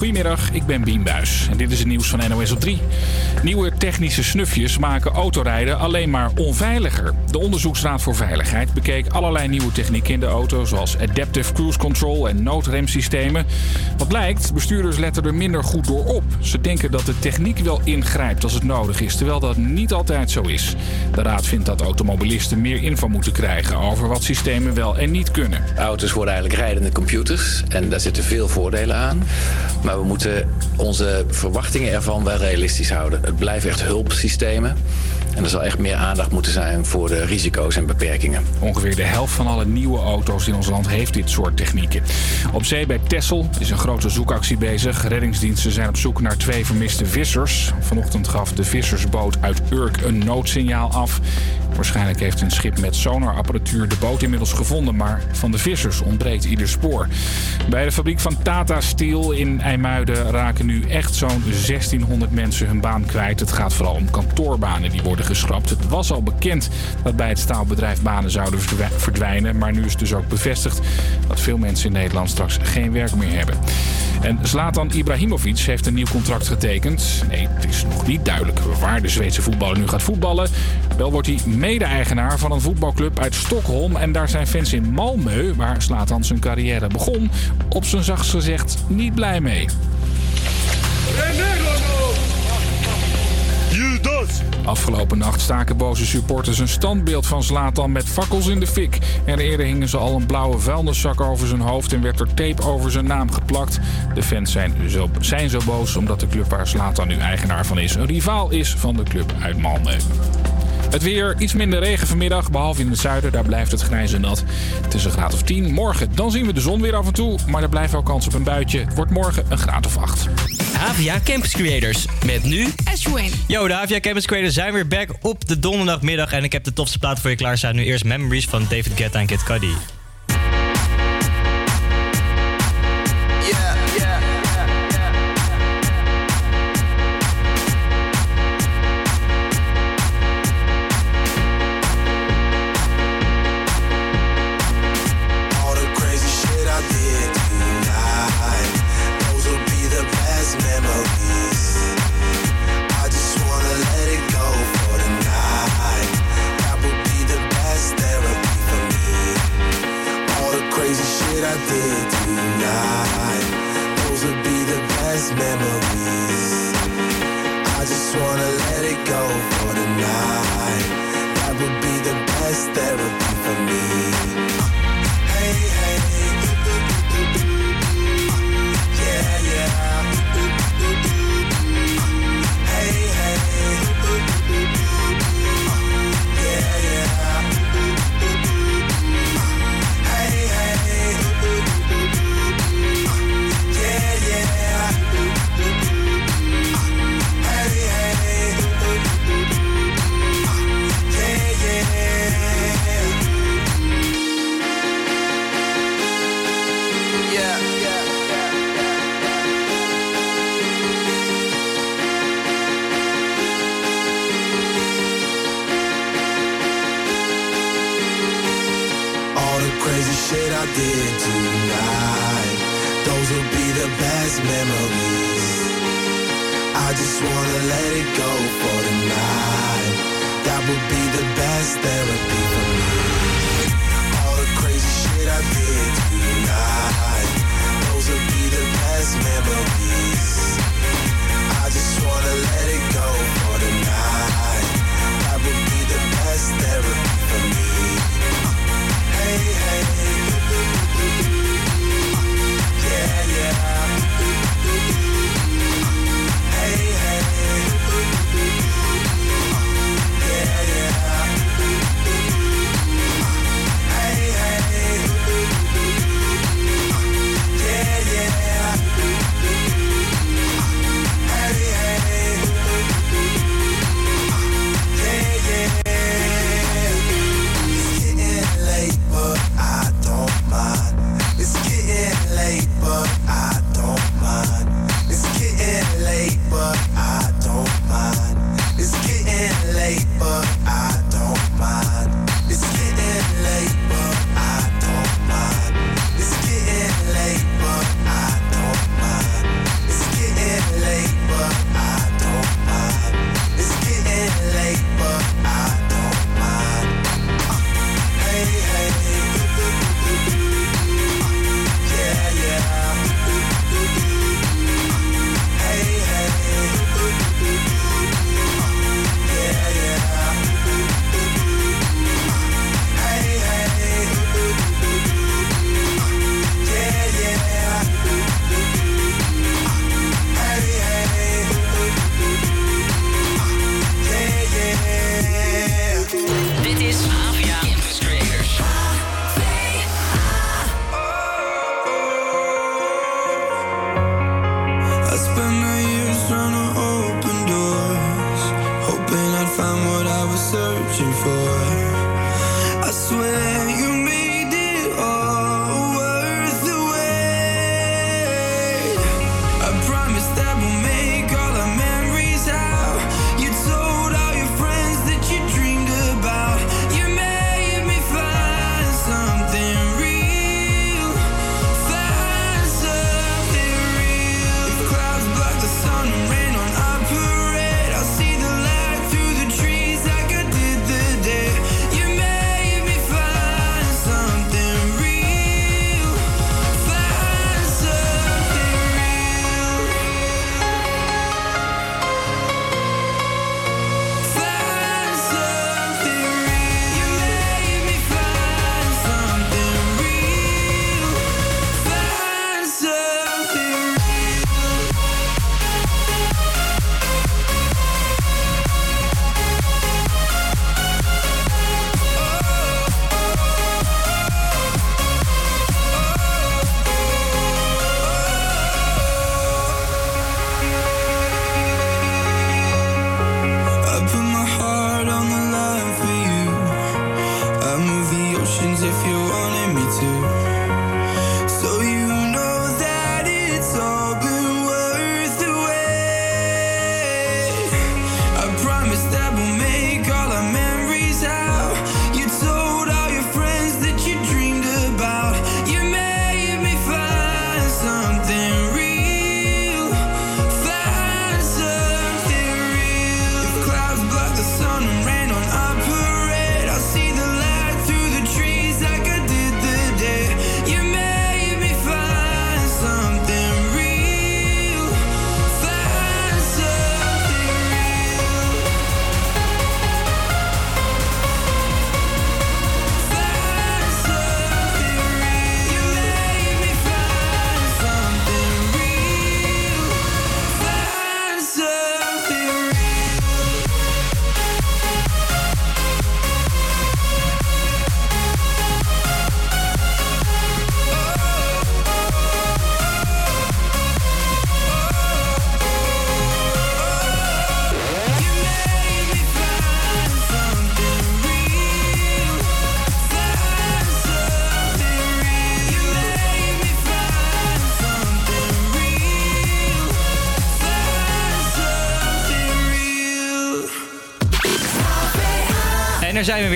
Goedemiddag, ik ben Bien Buis en dit is het nieuws van NOS op 3. Nieuwe technische snufjes maken autorijden alleen maar onveiliger. De Onderzoeksraad voor Veiligheid bekeek allerlei nieuwe technieken in de auto... zoals adaptive cruise control en noodremsystemen. Wat blijkt, bestuurders letten er minder goed door op. Ze denken dat de techniek wel ingrijpt als het nodig is... terwijl dat niet altijd zo is. De raad vindt dat automobilisten meer info moeten krijgen... over wat systemen wel en niet kunnen. Auto's worden eigenlijk rijdende computers en daar zitten veel voordelen aan. We moeten onze verwachtingen ervan wel realistisch houden. Het blijven echt hulpsystemen. En er zal echt meer aandacht moeten zijn voor de risico's en beperkingen. Ongeveer de helft van alle nieuwe auto's in ons land heeft dit soort technieken. Op zee bij Texel is een grote zoekactie bezig. Reddingsdiensten zijn op zoek naar twee vermiste vissers. Vanochtend gaf de vissersboot uit Urk een noodsignaal af. Waarschijnlijk heeft een schip met sonarapparatuur de boot inmiddels gevonden, maar van de vissers ontbreekt ieder spoor. Bij de fabriek van Tata Steel in IJmuiden raken nu echt zo'n 1600 mensen hun baan kwijt. Het gaat vooral om kantoorbanen die worden geschrapt. Het was al bekend dat bij het staalbedrijf banen zouden verdwijnen, maar nu is dus ook bevestigd dat veel mensen in Nederland straks geen werk meer hebben. En Zlatan Ibrahimovic heeft een nieuw contract getekend. Nee, het is nog niet duidelijk waar de Zweedse voetballer nu gaat voetballen. Wel wordt hij mede-eigenaar van een voetbalclub uit Stockholm. En daar zijn fans in Malmö, waar Zlatan zijn carrière begon, op zijn zachtst gezegd niet blij mee. Afgelopen nacht staken boze supporters een standbeeld van Zlatan met fakkels in de fik. En eerder hingen ze al een blauwe vuilniszak over zijn hoofd en werd er tape over zijn naam geplakt. De fans zijn zo, zijn zo boos omdat de club waar Zlatan nu eigenaar van is een rivaal is van de club uit Malmö. Het weer, iets minder regen vanmiddag, behalve in het zuiden. Daar blijft het grijs en nat. Het is een graad of 10. Morgen, dan zien we de zon weer af en toe. Maar er blijft wel kans op een buitje. Het wordt morgen een graad of 8. Havia Campus Creators. Met nu... Ashwin. Yo, de Havia Campus Creators zijn weer back op de donderdagmiddag. En ik heb de tofste plaat voor je klaarstaan. Nu eerst Memories van David Guetta en Kid Cudi. Crazy shit I did tonight. Those will be the best memories. I just wanna let it go for tonight. That would be the best therapy for me. All the crazy shit I did tonight. Those will be the best memories. I just wanna let it go for tonight. That would be the best therapy for me hey, hey. Yeah, yeah.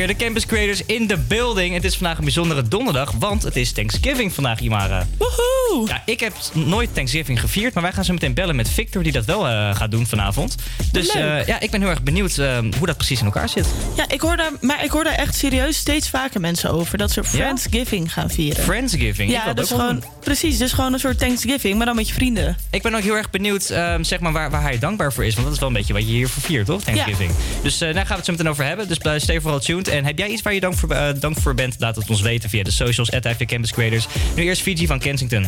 Weer, de Campus Creators in the building. Het is vandaag een bijzondere donderdag, want het is Thanksgiving vandaag, Imara. Woehoe! Ja, ik heb nooit Thanksgiving gevierd, maar wij gaan zo meteen bellen met Victor, die dat wel eh, gaat doen vanavond. Dus eh, ja, ik ben heel erg benieuwd eh, hoe dat precies in elkaar zit. Ja, ik hoor daar, maar ik hoor daar echt serieus steeds vaker mensen over. Dat ze Friendsgiving gaan vieren. Friendsgiving. ja, wil dus gewoon, doen. precies, dus gewoon een soort Thanksgiving, maar dan met je vrienden. Ik ben ook heel erg benieuwd eh, zeg maar waar, waar hij dankbaar voor is. Want dat is wel een beetje wat je hiervoor viert, toch? Thanksgiving. Dus eh, daar gaan we het zo meteen over hebben. Dus uh, stay vooral tuned. En heb jij iets waar je dank voor, eh, dank voor bent? Laat het ons weten via de socials. At. Nu eerst Fiji van Kensington.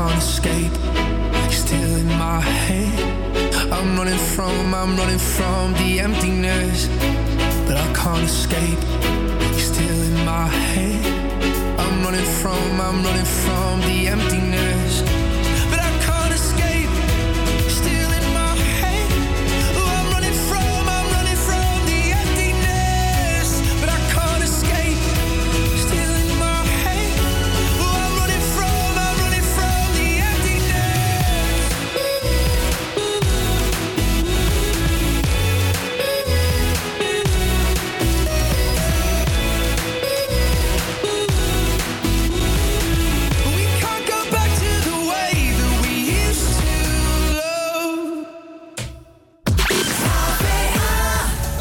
Can't escape. Still in my head. I'm running from, I'm running from the emptiness. But I can't escape. Still in my head. I'm running from, I'm running from the emptiness.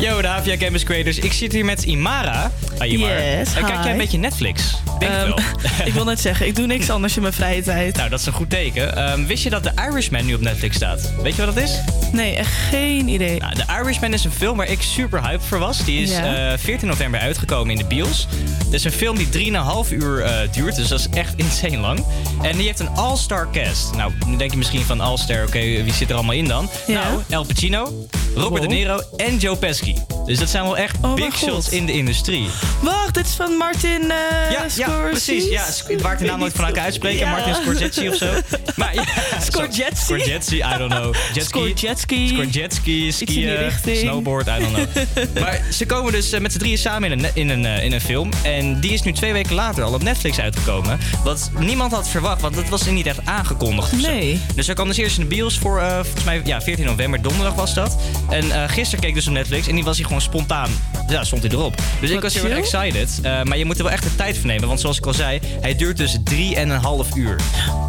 Yo, de Havia Campus Creators. Ik zit hier met Imara. Hi, Imara. Yes, En kijk jij een beetje Netflix? Denk Ehm, wel. ik wil net zeggen, ik doe niks anders in mijn vrije tijd. nou, dat is een goed teken. Ehm, wist je dat The Irishman nu op Netflix staat? Weet je wat dat is? Nee, echt geen idee. Nou, The Irishman is een film waar ik super hyped voor was. Die is Ja. eh, 14 november uitgekomen in de bios. Het is een film die 3,5 uur eh, duurt, dus dat is echt insane lang. En die heeft een all-star cast. Nou, nu denk je misschien van all-star, oké, wie zit er allemaal in dan? Ja. Nou, El Pacino, Robert Wow. De Niro en Joe Pesci. Dus dat zijn wel echt Oh, big god. shots in de industrie. Wacht, dit is van Martin eh Ja, ja, Scorsese? precies. Ja, waar ik de naam nooit van elkaar uitspreken. Ja. Martin Scorsese of zo. Maar, ja, Scorsese? Scorsese, I don't know. Jetski. Scorjetski. Scorjetski, in die skiën, snowboard, I don't know. maar ze komen dus eh, met z'n drieën samen in een, in, een, eh, in een film. En die is nu twee weken later al op Netflix uitgekomen. Wat niemand had verwacht, want het was niet echt aangekondigd. Nee. Dus hij kwam dus eerst in de bios voor, volgens mij, ja, 14 november, donderdag was dat. En eh, gisteren keek ik dus op Netflix en die was hij gewoon spontaan, ja, stond hij erop. Dus ik was heel erg excited. Eh, maar je moet er wel echt de tijd voor nemen, want zoals ik al zei, hij duurt dus 3,5 uur.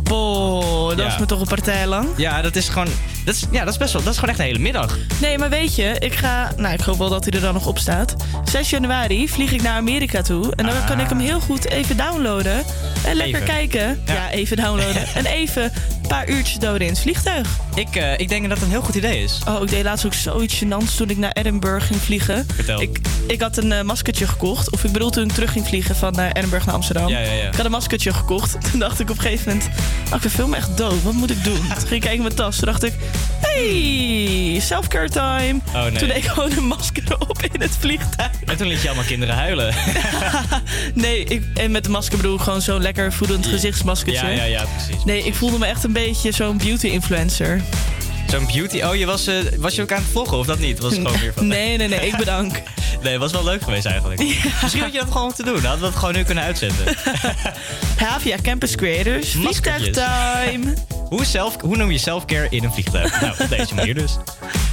Boah, dat Ja. is me toch een partij lang. Ja, dat is gewoon. Dat Dat is, ja, dat is best wel. Dat is gewoon echt een hele middag. Nee, maar weet je, ik ga. Nou, ik hoop wel dat hij er dan nog op staat. 6 januari vlieg ik naar Amerika toe. En dan Ah. kan ik hem heel goed even downloaden. En lekker Even. kijken. Ja. Ja, even downloaden. en even een paar uurtjes doden in het vliegtuig. Ik, eh, ik denk dat dat een heel goed idee is. Oh, ik deed laatst ook zoiets gênants toen ik naar Edinburgh ging vliegen. Vertel. Ik, ik had een eh, maskertje gekocht. Of ik bedoel toen ik terug ging vliegen van eh, Edinburgh naar Amsterdam. Ja, ja, ja. Ik had een maskertje gekocht. Toen dacht ik op een gegeven moment... Oh, ik meer echt dood. Wat moet ik doen? Toen ging ik kijken in mijn tas. Toen dacht ik... Hey, self-care time. Oh, nee. Toen deed ik gewoon een masker op in het vliegtuig. En toen liet je allemaal kinderen huilen. Nee, ik, en met de masker bedoel ik gewoon zo'n lekker voedend gezichtsmaskertje. ja, ja, ja, precies. Nee, ik voelde me echt een beetje zo'n beauty-influencer. Zo'n beauty. Oh, je was, eh, was je ook aan het vloggen of dat niet? Was het gewoon weer van. Nee, nee, nee, ik bedank. Nee, het was wel leuk geweest eigenlijk. Misschien had je dat gewoon moeten doen. Dan hadden we het gewoon nu kunnen uitzenden. Havia Campus Creators, Maskertjes. vliegtuigtime. Hoe, zelf, hoe noem je self-care in een vliegtuig? nou, op deze manier dus.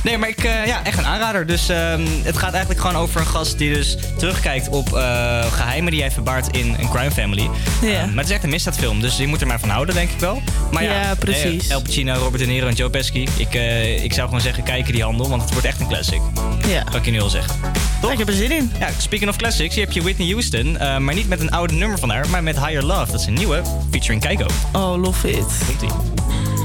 Nee, maar ik, eh, ja, echt een aanrader. Dus ehm, het gaat eigenlijk gewoon over een gast die dus terugkijkt op eh, geheimen die hij verbaart in een crime family. Ja. Ehm, maar het is echt een misdaadfilm, dus je moet er maar van houden, denk ik wel. Maar ja, Ja, precies. El Pacino, Robert De Niro en Joe Pesci. Ik, eh, ik zou gewoon zeggen, kijken die handel, want het wordt echt een classic. Ja. Kan ik je nu al zeggen. Toch? Ik heb er zin in. Ja, speaking of classics, hier heb je Whitney Houston. eh, maar niet met een oude nummer van haar, maar met Higher Love. Dat is een nieuwe, featuring Keiko. Oh, love it. Komt-ie.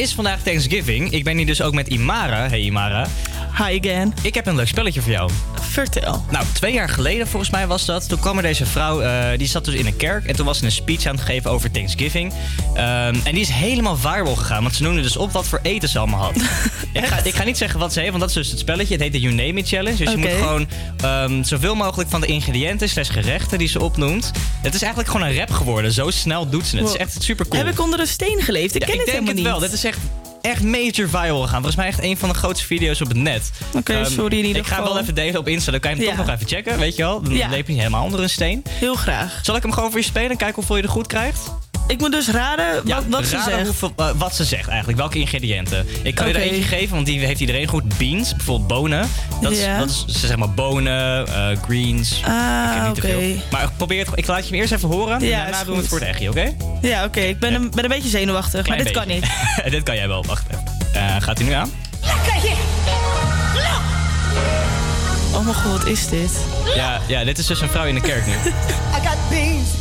Is vandaag Thanksgiving. Ik ben hier dus ook met Imara. Hey Imara. Hi again. Ik heb een leuk spelletje voor jou. Vertel. Nou, twee jaar geleden volgens mij was dat. Toen kwam er deze vrouw, eh, die zat dus in een kerk. En toen was ze een speech aan het geven over Thanksgiving. Ehm, en die is helemaal viral gegaan. Want ze noemde dus op wat voor eten ze allemaal had. ik, ga, ik ga niet zeggen wat ze heeft, want dat is dus het spelletje. Het heet de You Name It Challenge. Dus je moet gewoon ehm, zoveel mogelijk van de ingrediënten slash gerechten die ze opnoemt. Het is eigenlijk gewoon een rap geworden. Zo snel doet ze het. Het is echt super cool. Heb ik onder een steen geleefd? Ik Ja, ken ik het denk het wel. Dit is echt, echt major viral gegaan. Volgens mij echt een van de grootste video's op het net. Oké, Ehm, sorry in ieder Ik ga hem wel even delen op Insta. Dan kan je hem Ja. toch nog even checken, weet je wel. Dan Ja. leep je niet helemaal onder een steen. Heel graag. Zal ik hem gewoon voor je spelen en kijken hoeveel je er goed krijgt? Ik moet dus raden wat, wat ze zegt. hoeveel- wat ze zegt eigenlijk. Welke ingrediënten. Ik kan je er eentje geven, want die heeft iedereen goed. Beans, bijvoorbeeld bonen. Dat is, Ja. dat is zeg maar bonen, eh, greens. ik Ah, oké. te veel. Maar probeer het, ik laat je hem eerst even horen. en Ja, daarna is doen we het goed. voor het echtje, oké? Ja, oké. Ik ben een, ben een beetje zenuwachtig, Klein maar dit kan niet. Dit kan jij wel, wacht even. Eh, gaat hij nu aan? Oh mijn god, wat is dit? Ja, ja, dit is dus een vrouw in de kerk nu. I got?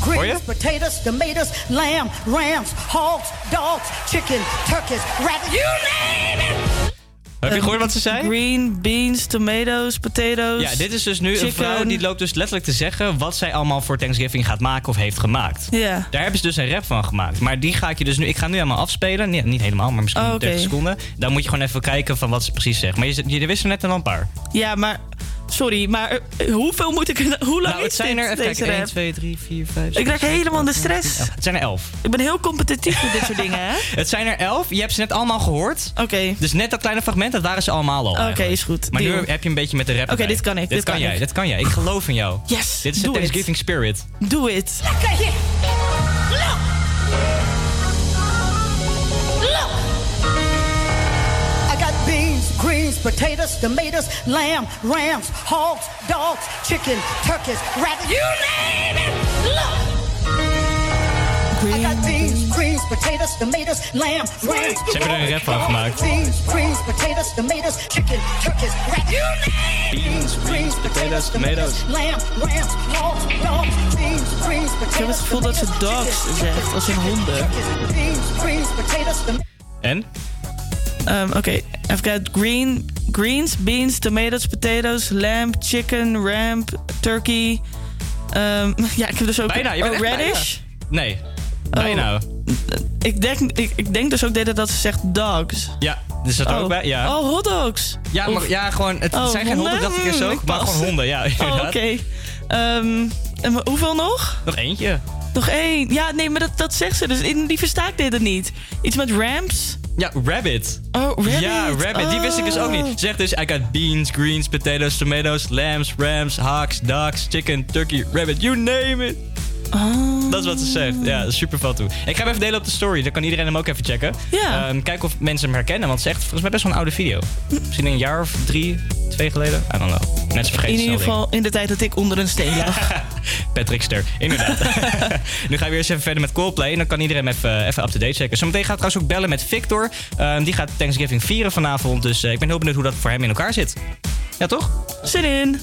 Greens, potatoes, tomatoes, lamb, rams, hogs, dogs, chicken, turkeys, rabbit. You name it! Heb je gehoord wat ze zei? Green, beans, tomatoes, potatoes. Ja, dit is dus nu een vrouw die loopt dus letterlijk te zeggen wat zij allemaal voor Thanksgiving gaat maken of heeft gemaakt. Ja. Daar hebben ze dus een rap van gemaakt. Maar die ga ik je dus nu. Ik ga nu helemaal afspelen. Nee, niet helemaal, maar misschien Oh, oké. 30 seconden. Dan moet je gewoon even kijken van wat ze precies zegt. Maar je, je wist er net al een paar. Ja, maar... Sorry, maar eh, hoeveel moet ik... Hoe lang nou, is het zijn dit, er. Even deze kijken. 1, rap? 2, 3, 4, 5. Ik raak helemaal in de stress. Het zijn er 11. Ik ben heel competitief met dit soort dingen, hè? Het zijn er 11. Je hebt ze net allemaal gehoord. Oké. Dus net dat kleine fragment, dat waren ze allemaal al. Oké, is goed. Maar Deal. nu heb je een beetje met de rap. Oké, dit kan ik, Dit, dit kan, kan jij. ik. Dit kan jij. Ik geloof in jou. Yes, Dit is de. Thanksgiving spirit. Doe het. At here. Look. Greens, potatoes, tomatoes, lamb, rams, hogs, dogs, chicken, turkeys, rabbit. You name it. Look. I got beans, greens, potatoes, tomatoes, lamb, rams. Ze hebben er een rap van gemaakt. Beans, greens, potatoes, tomatoes, chicken, turkeys, rabbit. You name it. Beans, greens, potatoes, tomatoes. Lamb, rams, hogs, dogs, beans, greens, potatoes. Ik heb het gevoel dat ze dogs zegt, als in honden. Beans, greens, potatoes, tomatoes. En? Ehm, Oké, I've got green, greens, beans, tomatoes, potatoes, lamb, chicken, ramp, turkey. Ehm, ja, ik heb dus ook Bijna, je oh, bijna. radish. Nee. Bijna. Ik denk, ik, ik denk dus ook dat dat ze zegt dogs. Ja, dus dat oh. ook bij. Ja, Oh, hotdogs. ja, maar, ja gewoon. Het Oh, zijn geen honden, dacht ik eerst ook. ik Maar pas. gewoon honden, ja. Oh, oké. Ehm, en maar hoeveel nog? Nog eentje. Nog één. Ja, nee, maar dat, dat zegt ze. Dus in, die versta ik dit niet. Iets met ramps. Ja, rabbit. Oh, rabbit. Ja, rabbit. Die wist ik dus ook niet. Ze zegt dus, I got beans, greens, potatoes, tomatoes, lambs, rams, hogs, ducks, chicken, turkey, rabbit, you name it. Oh. Dat is wat ze zegt. Ja, super toe. Ik ga hem even delen op de story. Dan kan iedereen hem ook even checken. Ja. Ehm, kijken of mensen hem herkennen. Want het is echt volgens mij best wel een oude video. Misschien een jaar of drie, twee geleden. I don't know. Net zo vergeten In ieder geval in de tijd dat ik onder een steen lag. Patrick Ster, inderdaad. nu gaan we weer eens even verder met Coldplay. En dan kan iedereen hem even, even up-to-date checken. Zometeen gaat trouwens ook bellen met Victor. Ehm, die gaat Thanksgiving vieren vanavond. Dus eh, ik ben heel benieuwd hoe dat voor hem in elkaar zit. Ja, toch? Zin in.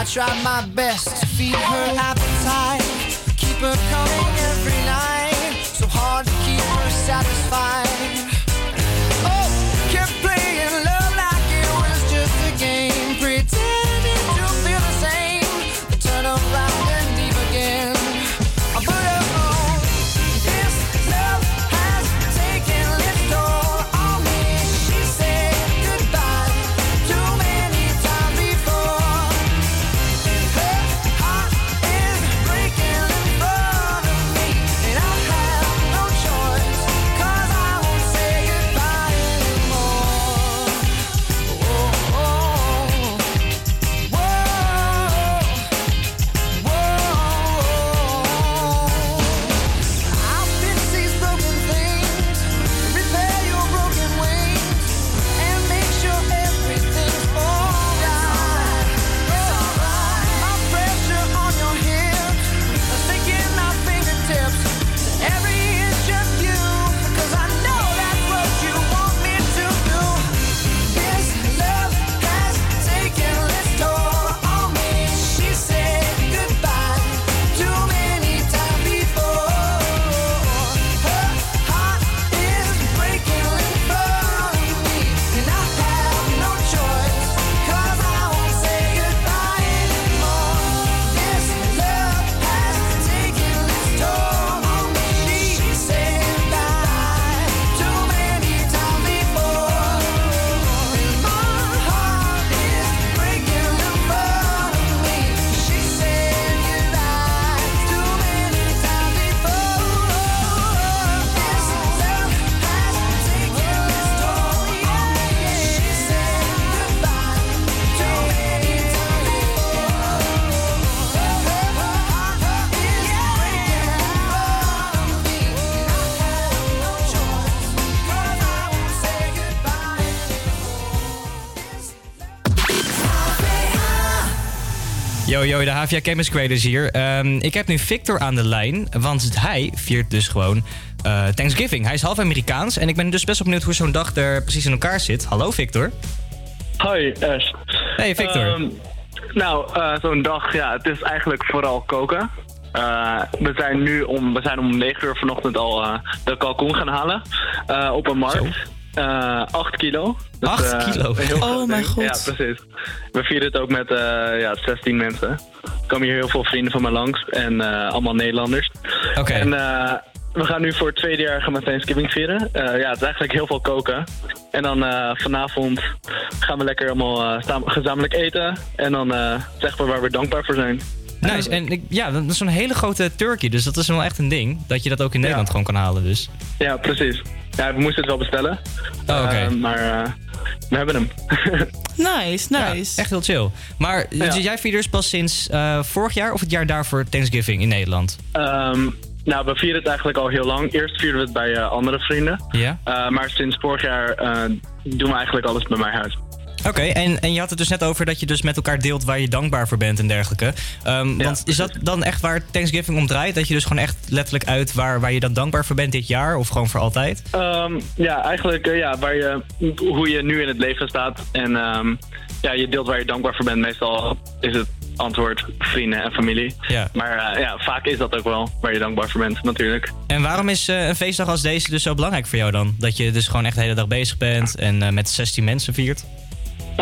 I try my best to feed her appetite, keep her coming every night. So hard to keep her satisfied. Yo, yo, de HVA Campus Creators hier. Ehm, ik heb nu Victor aan de lijn, want hij viert dus gewoon eh, Thanksgiving. Hij is half Amerikaans en ik ben dus best wel benieuwd hoe zo'n dag er precies in elkaar zit. Hallo Victor. Hoi, Ash. Hey, Victor. Ehm, nou, eh, zo'n dag, ja, het is eigenlijk vooral koken. Eh, we zijn nu om, we zijn om 9 uur vanochtend al de kalkoen gaan halen op een markt. Eh 8 kilo. Dus, 8 eh, kilo? Oh mijn god. Ja, precies. We vieren het ook met eh, ja, 16 mensen. Er komen hier heel veel vrienden van mij langs en eh, allemaal Nederlanders. Oké. En eh, we gaan nu voor het tweede jaar gaan we Thanksgiving vieren. Eh, ja, het is eigenlijk heel veel koken. En dan eh, vanavond gaan we lekker allemaal eh, samen- gezamenlijk eten. En dan eh, zeggen we waar we dankbaar voor zijn. Nice. En ik, ja, dat is zo'n hele grote turkey, dus dat is wel echt een ding. Dat je dat ook in Nederland gewoon kan halen dus. Ja, precies. Ja, we moesten het wel bestellen. Oh, oké. Eh, maar eh, we hebben hem. Nice, nice. Echt heel chill. Maar Ja. jij viert dus pas sinds eh, vorig jaar of het jaar daarvoor Thanksgiving in Nederland? Ehm, nou, we vieren het eigenlijk al heel lang. Eerst vierden we het bij eh, andere vrienden. Ja. Eh, maar sinds vorig jaar eh, doen we eigenlijk alles bij mijn huis. Oké, en, en je had het dus net over dat je dus met elkaar deelt waar je dankbaar voor bent en dergelijke. Ehm, want is dat dan echt waar Thanksgiving om draait? Dat je dus gewoon echt letterlijk uit waar, waar je dan dankbaar voor bent dit jaar of gewoon voor altijd? Ehm, ja, eigenlijk eh, ja, waar je, hoe je nu in het leven staat. En ehm, ja, je deelt waar je dankbaar voor bent. Meestal is het antwoord vrienden en familie. Ja. Maar eh, ja, vaak is dat ook wel waar je dankbaar voor bent, natuurlijk. En waarom is eh, een feestdag als deze dus zo belangrijk voor jou dan? Dat je dus gewoon echt de hele dag bezig bent en met 16 mensen viert?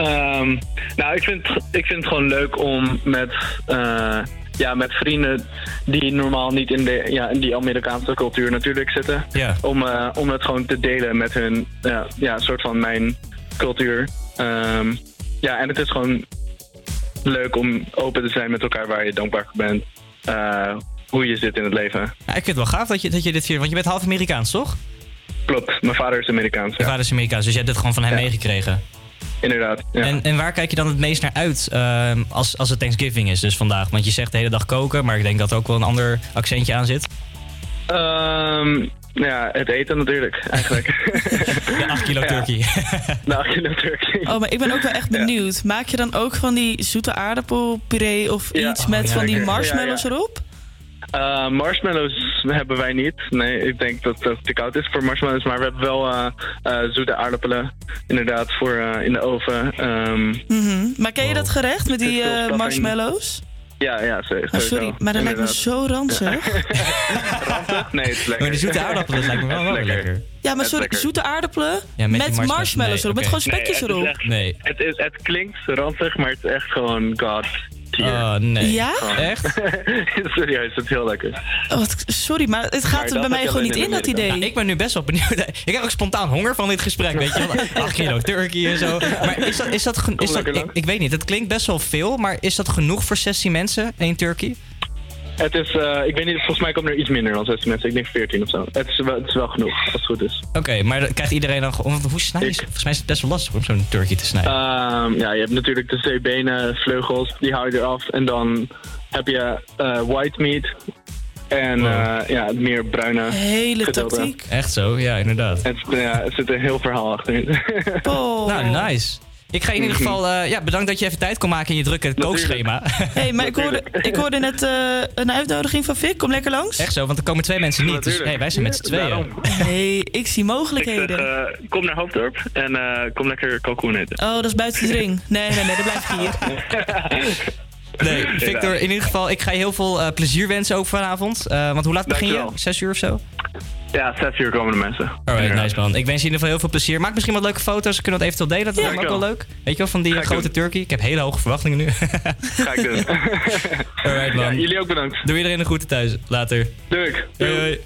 Ehm, nou, ik vind, ik vind het gewoon leuk om met, eh, ja, met vrienden die normaal niet in, de, ja, in die Amerikaanse cultuur natuurlijk zitten. Ja. Om, eh, om het gewoon te delen met hun, ja, ja, soort van mijn cultuur. Ehm, ja, en het is gewoon leuk om open te zijn met elkaar waar je dankbaar voor bent. Eh, hoe je zit in het leven. Ja, ik vind het wel gaaf dat je, dat je dit viert, want je bent half Amerikaans, toch? Klopt, mijn vader is Amerikaans. Je Ja. vader is Amerikaans, dus jij hebt dit gewoon van hem meegekregen. Inderdaad. Ja. En, en waar kijk je dan het meest naar uit ehm, als, als het Thanksgiving is, dus vandaag? Want je zegt de hele dag koken, maar ik denk dat er ook wel een ander accentje aan zit. Ehm, ja, het eten natuurlijk, eigenlijk. De 8 kilo turkey. De 8 kilo turkey. Oh, maar ik ben ook wel echt benieuwd. Maak je dan ook van die zoete aardappelpuree of Ja. iets met Oh, van die marshmallows Ja, ja. erop? Eh, marshmallows hebben wij niet. Nee, ik denk dat het te koud is voor marshmallows. Maar we hebben wel eh, eh, zoete aardappelen. Inderdaad, voor eh, in de oven. Ehm, Mhm. Maar ken je dat gerecht met die eh, marshmallows? ja, ja, sorry. Oh, sorry, maar dat lijkt me zo ranzig. Nee, het is lekker. Maar die zoete aardappelen lijkt me wel, lekker. Ja, maar sorry, lekker. zoete aardappelen Ja, met marshmallows. Nee, erop. Met gewoon spekjes Nee, het is erop. echt- Nee. Het, is, het klinkt ranzig, maar het is echt gewoon god Oh, nee. Ja? Echt? Serieus, het is heel lekker. Oh, wat- sorry, maar het gaat Maar er bij heb mij gewoon niet in in, dat idee. Ik ben nu best wel benieuwd. Ik krijg ook spontaan honger van dit gesprek, weet je wel. 8 kilo turkey en zo. Maar is dat, is dat, is dat ik weet niet, het klinkt best wel veel, maar is dat genoeg voor 16 mensen, één turkey? Het is, eh, ik weet niet, volgens mij komt er iets minder dan 16 mensen. Ik denk 14 of zo. Het is wel, het is wel genoeg, als het goed is. Oké, maar krijgt iedereen dan gewoon... Hoe snij je? Ik. Volgens mij is het best wel lastig om zo'n turkey te snijden. Ehm, ja, je hebt natuurlijk de zeebenen, vleugels, die hou je eraf. En dan heb je eh, white meat. En Wow. eh, ja, meer bruine Hele gedeelte. tactiek. Echt zo, ja, inderdaad. Het, ja, er zit een heel verhaal achterin. Oh. Nou, nice. Ik ga je in ieder geval... eh, ja, bedankt dat je even tijd kon maken in je drukke kookschema. hey, maar ik hoorde, ik hoorde net eh, een uitnodiging van Fik. Kom lekker langs. Echt zo, want er komen twee mensen niet. Dus hey, wij zijn met z'n tweeën. Hey, ik zie Ik zeg, mogelijkheden. eh, kom naar Hoofddorp en eh, kom lekker kalkoen eten. Oh, dat is buiten de ring. Nee, nee, nee, dan blijf ik hier. Nee, Victor, in ieder geval, ik ga je heel veel eh, plezier wensen ook vanavond. Eh, want hoe laat begin je? Zes uur of zo? Ja, zes uur komen de mensen. Alright, nice man. Ik wens je in ieder geval heel veel plezier. Maak misschien wat leuke foto's. We kunnen dat eventueel delen. Dat Ja. me ook wel leuk. Weet je wel, van die grote turkey. Ik heb hele hoge verwachtingen nu. Ga ik doen. Alright ja, man. jullie ook bedankt. Doe iedereen een groeten thuis. Later. Doei. Hoi, hoi.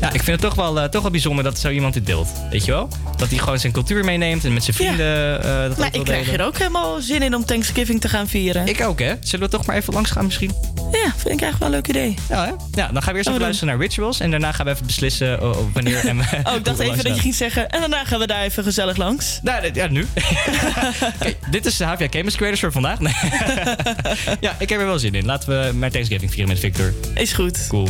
Ja, ik vind het toch wel, eh, toch wel bijzonder dat zo iemand dit deelt. Weet je wel? Dat hij gewoon zijn cultuur meeneemt en met zijn vrienden eh, dat Maar ik krijg delen. er ook helemaal zin in om Thanksgiving te gaan vieren. Ik ook, hè? Zullen we toch maar even langs gaan misschien? Ja, vind ik eigenlijk wel een leuk idee. Ja, hè? Ja, dan gaan we eerst even luisteren naar Rituals. En daarna gaan we even beslissen oh, oh, wanneer en Oh, ik dacht even dat je ging zeggen. En daarna gaan we daar even gezellig langs. Nou, ja, nu. Kijk, dit is de HVA Campus Creators voor vandaag. Ja, ik heb er wel zin in. Laten we maar Thanksgiving vieren met Victor. Is goed. Cool.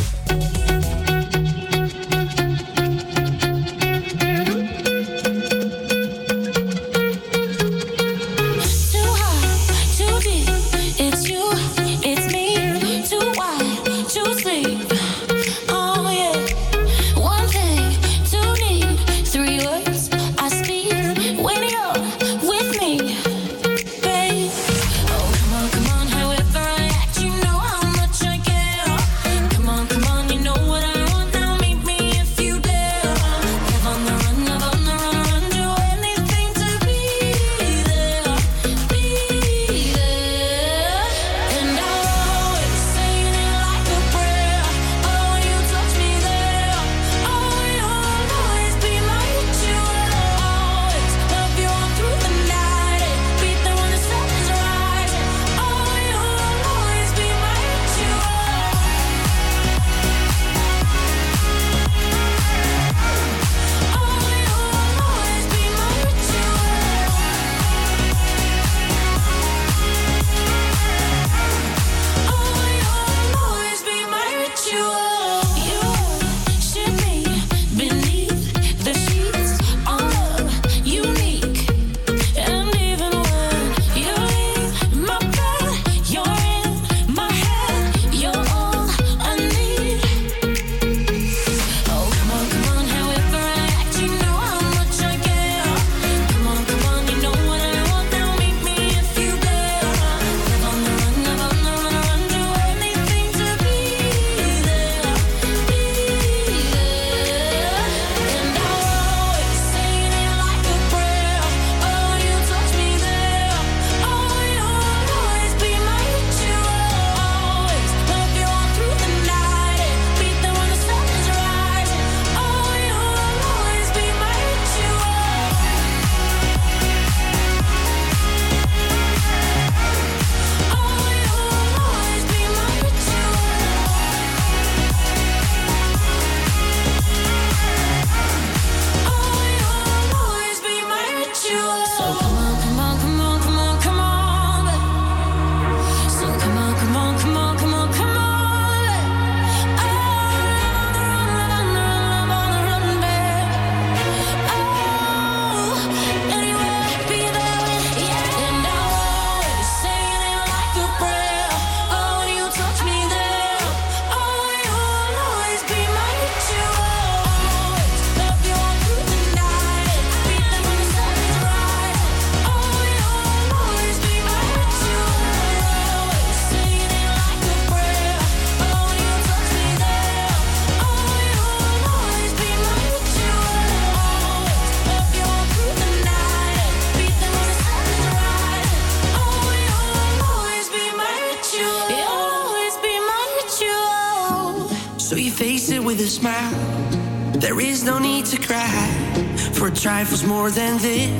For trifles more than this.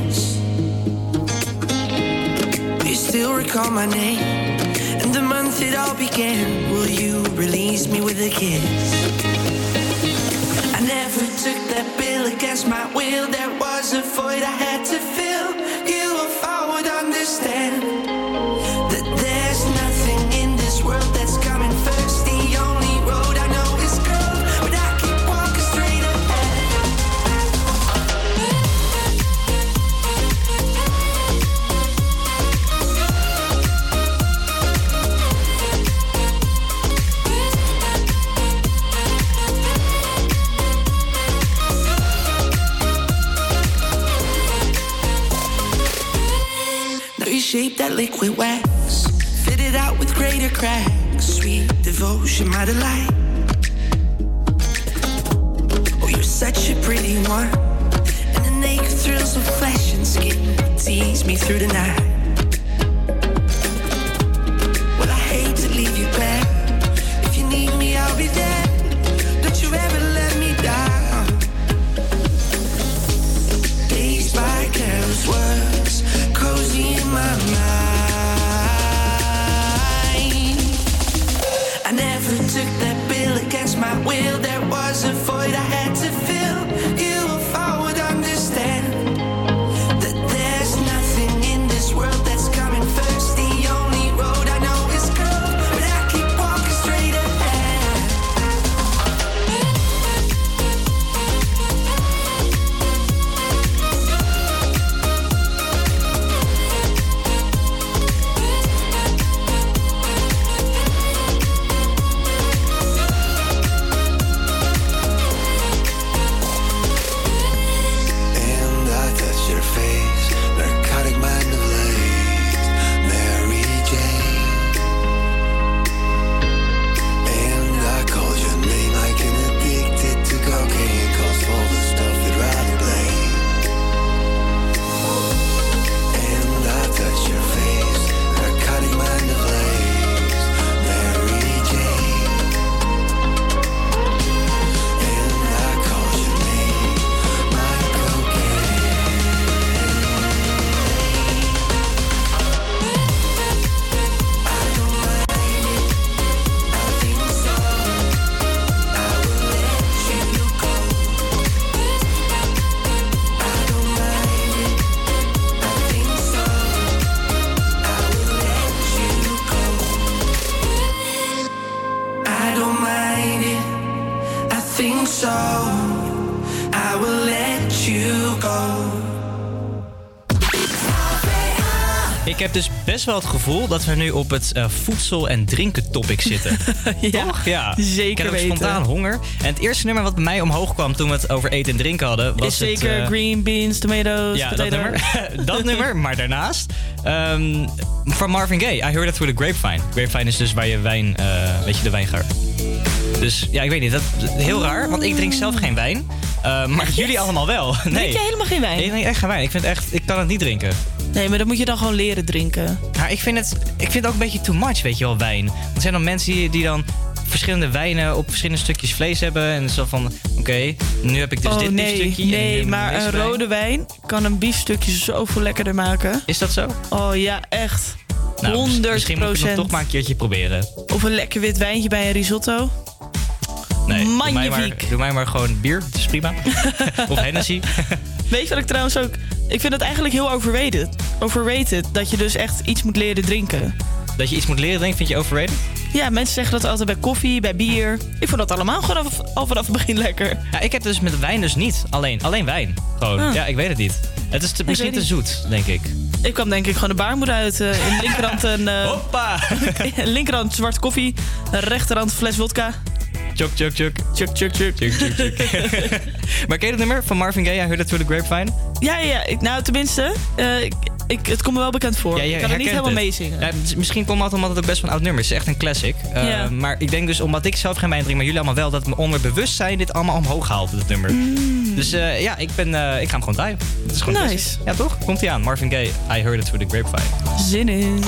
Liquid wax, fit it out with greater cracks. Sweet devotion, my delight. Oh, you're such a pretty one, and the naked thrills of flesh and skin tease me through the night. Well, I hate to leave you back. If you need me, I'll be there. Don't you ever best wel het gevoel dat we nu op het eh, voedsel- en drinken topic zitten. ja, Toch? Ja. zeker Ik heb weten. spontaan honger. En het eerste nummer wat bij mij omhoog kwam toen we het over eten en drinken hadden... was is zeker het, eh, green beans, tomatoes, Ja, dat nummer. dat nummer, maar daarnaast... ehm, van Marvin Gaye, I Heard It Through the Grapevine. Grapevine is dus waar je wijn... eh, weet je, de wijngaard. Dus ja, ik weet niet. Dat heel raar, want ik drink zelf geen wijn. Maar jullie allemaal wel. Nee. Drink jij helemaal geen wijn? Ik drink echt geen wijn. Ik, vind echt, ik kan het niet drinken. Nee, maar dat moet je dan gewoon leren drinken. Maar ik vind, het, ik vind het ook een beetje too much, weet je wel, wijn. Er zijn dan mensen die, die dan verschillende wijnen op verschillende stukjes vlees hebben. En zo van, oké, nu heb ik dus oh dit nee, biefstukje. nee, maar een wijn. rode wijn kan een biefstukje zoveel lekkerder maken. Is dat zo? Oh ja, echt. Nou, 100 Misschien moet ik het toch maar een keertje proberen. Of een lekker wit wijntje bij een risotto. Nee, doe mij, maar, doe mij maar gewoon bier, dat is prima. of Hennessy. Weet je wat ik trouwens ook... Ik vind het eigenlijk heel overrated. Overrated, dat je dus echt iets moet leren drinken. Dat je iets moet leren drinken, vind je overrated? Ja, mensen zeggen dat altijd bij koffie, bij bier. Ik vond dat allemaal gewoon af- al vanaf het begin lekker. Ja, ik heb dus met wijn dus niet. Alleen, alleen wijn. Gewoon. Ah. Ja, ik weet het niet. Het is te, misschien te zoet, denk ik. Ik kwam denk ik gewoon de baarmoeder uit. eh, in de linkerhand een... eh, Hoppa! linkerhand zwart koffie. Rechterhand fles vodka. Chuk, chuk, chuk. Chuk, chuk, chuk. Chuk, chuk, chuk. maar ken je het nummer van Marvin Gaye? I heard it through the grapevine. Ja, ja, ja. Ik- Nou, tenminste, eh, ik, ik, het komt me wel bekend voor. Ja, ik kan er niet helemaal het. meezingen. Ja, is- misschien komt het omdat het ook best wel een oud nummer is. Het is echt een classic. Uh, Ja. Maar ik denk dus, omdat ik zelf geen wijn drink, maar jullie allemaal wel, dat mijn onderbewustzijn dit allemaal omhoog haalt, dit nummer. Dus eh, ja, ik, ben, eh, ik ga hem gewoon draaien. Het is gewoon Nice. classic. Ja, toch? Komt hij aan. Marvin Gaye, I heard it through the grapevine. Zin in.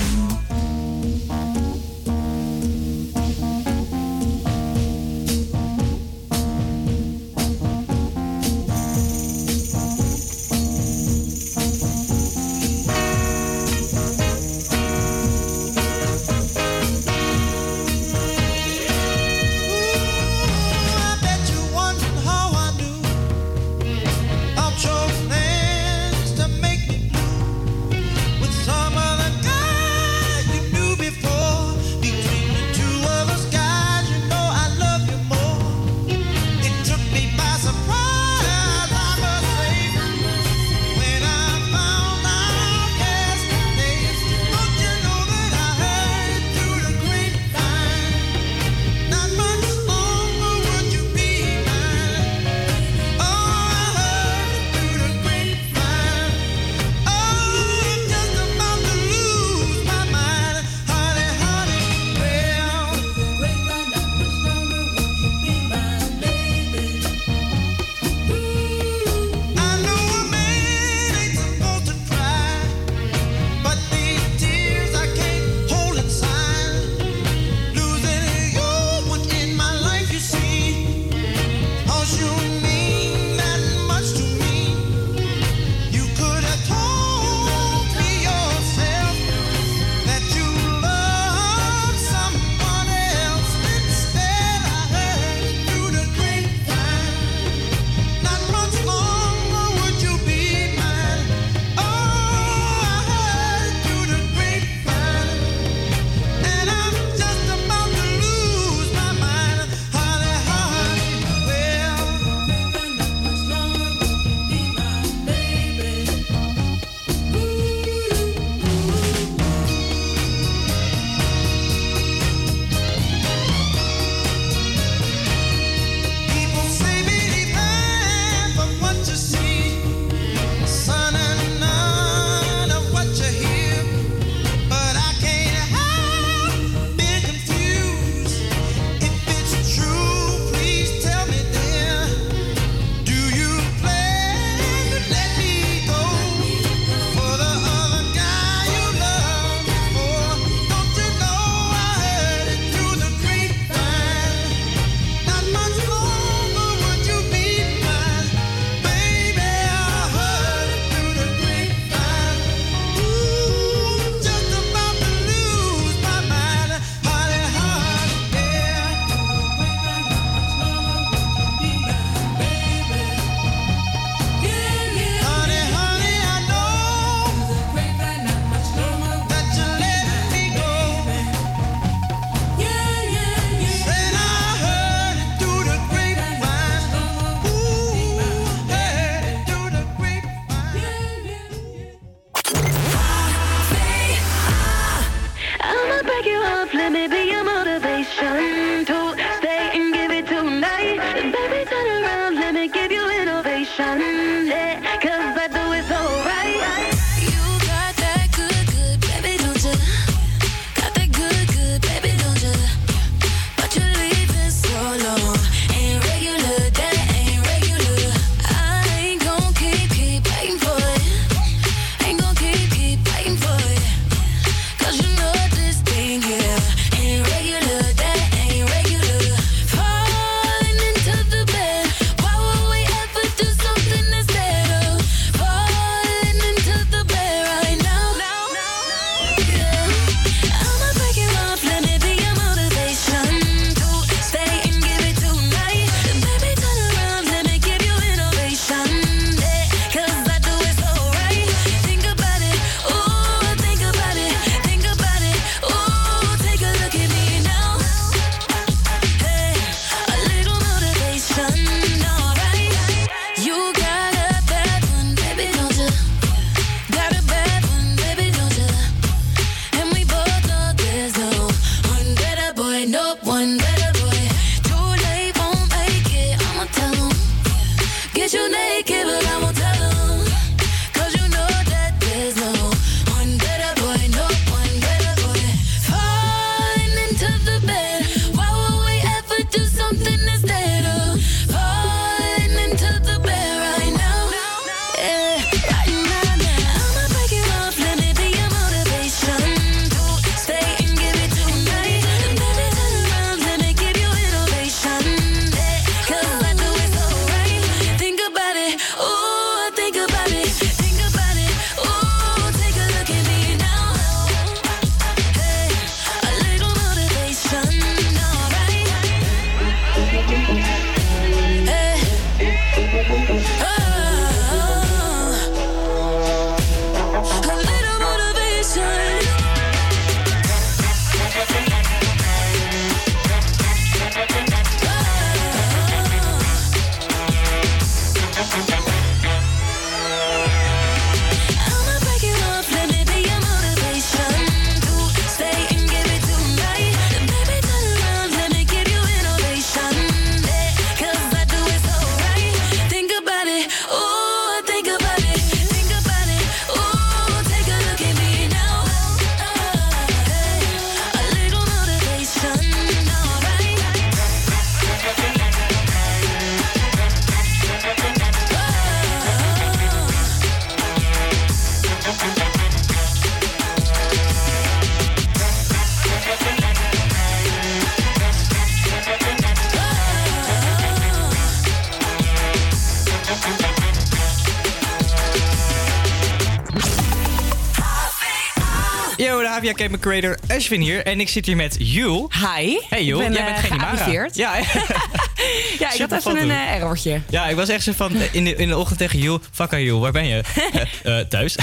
Jack Game Creator Ashwin hier. En ik zit hier met Jul. Hi. Hey Jul, jij bent eh, geen Imara. Ja, ja ik had even een uh, errortje. Ja, ik was echt zo van eh, in de, in de ochtend tegen Jul. Fuck aan Jul, waar ben je? thuis.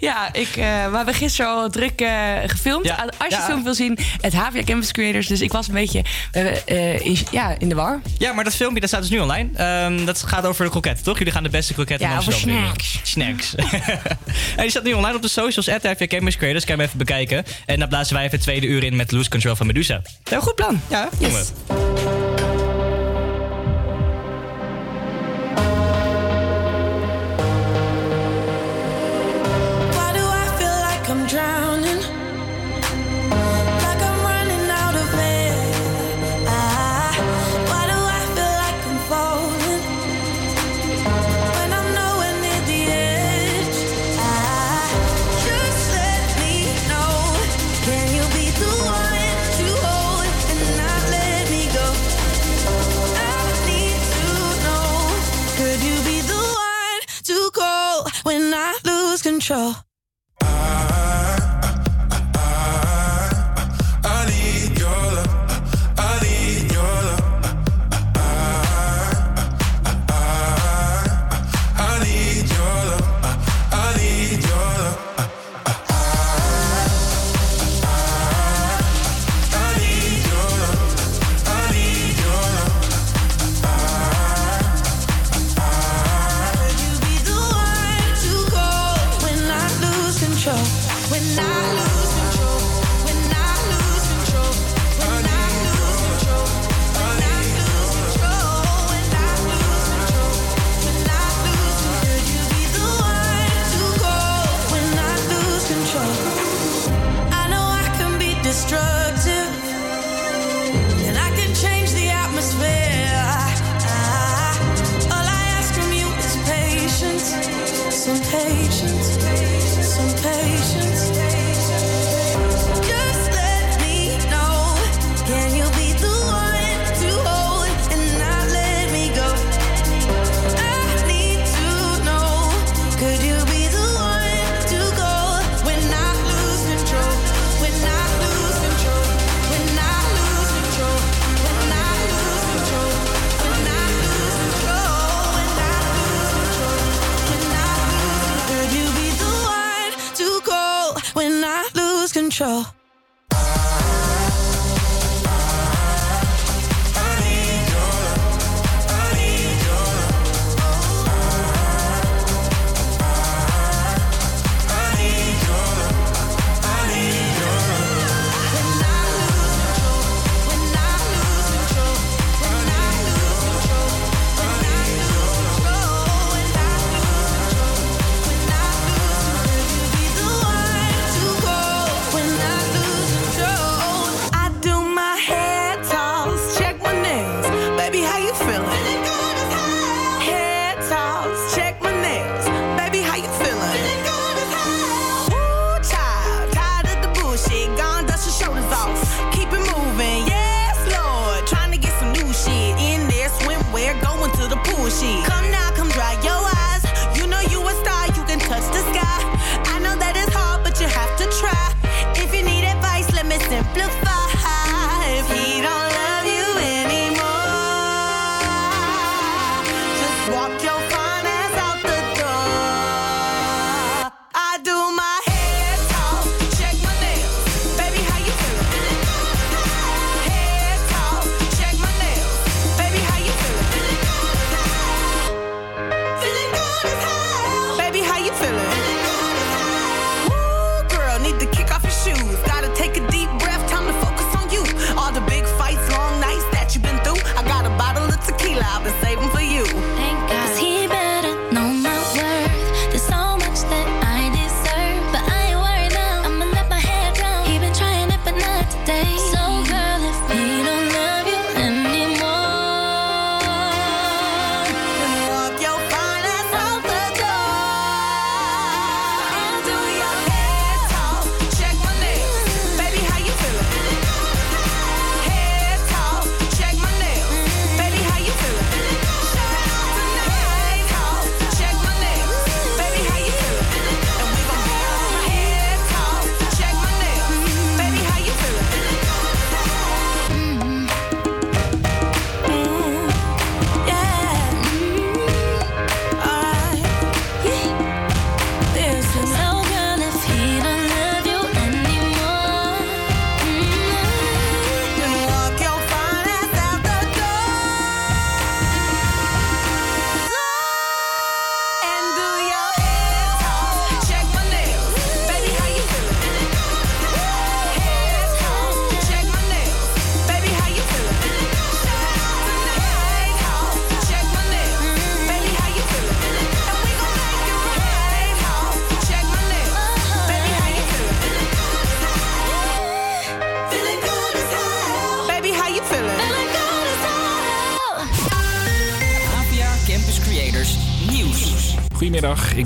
ja, ik, we hebben gisteren al druk gefilmd. Als je ja. film wil zien, het Havia Campus Creators. Dus ik was een beetje in, ja, in de war. Ja, maar dat filmpje dat staat dus nu online. Ehm, dat gaat over de kroketten, toch? Jullie gaan de beste kroketten ja, in Amsterdam Ja, snacks snacks. en die staat nu online op de socials. At Creators. Kan je hem even bekijken. En dan blazen wij even het tweede uur in met Loose Control van Medusa. Een goed plan. Ja, yes. sure. Control.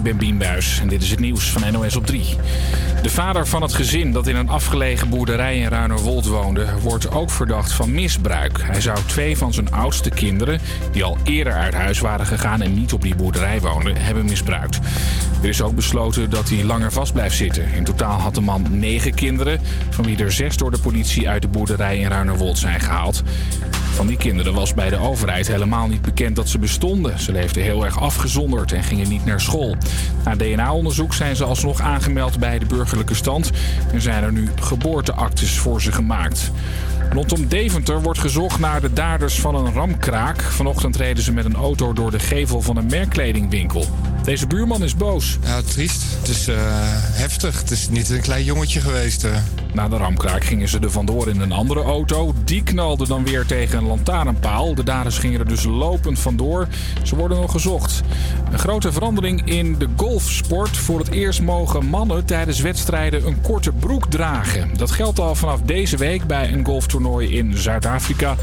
Ik ben Bien Buis en dit is het nieuws van NOS op 3. De vader van het gezin dat in een afgelegen boerderij in Ruinerwold woonde... wordt ook verdacht van misbruik. Hij zou twee van zijn oudste kinderen... die al eerder uit huis waren gegaan en niet op die boerderij woonden... hebben misbruikt. Er is ook besloten dat hij langer vast blijft zitten. In totaal had de man negen kinderen... van wie er zes door de politie uit de boerderij in Ruinerwold zijn gehaald. Van die kinderen was bij de overheid helemaal niet bekend dat ze bestonden. Ze leefden heel erg afgezonderd en gingen niet naar school. Na DNA-onderzoek zijn ze alsnog aangemeld bij de burgerlijke stand en zijn er nu geboorteactes voor ze gemaakt. Rondom Deventer wordt gezocht naar de daders van een ramkraak. Vanochtend reden ze met een auto door de gevel van een merkkledingwinkel. Deze buurman is boos. Ja, triest. Het is eh, heftig. Het is niet een klein jongetje geweest. eh. Na de ramkraak gingen ze er vandoor in een andere auto. Die knalde dan weer tegen een lantaarnpaal. De daders gingen er dus lopend vandoor. Ze worden nog gezocht. Een grote verandering in de golfsport. Voor het eerst mogen mannen tijdens wedstrijden een korte broek dragen. Dat geldt al vanaf deze week bij een golftoernooi in Zuid-Afrika.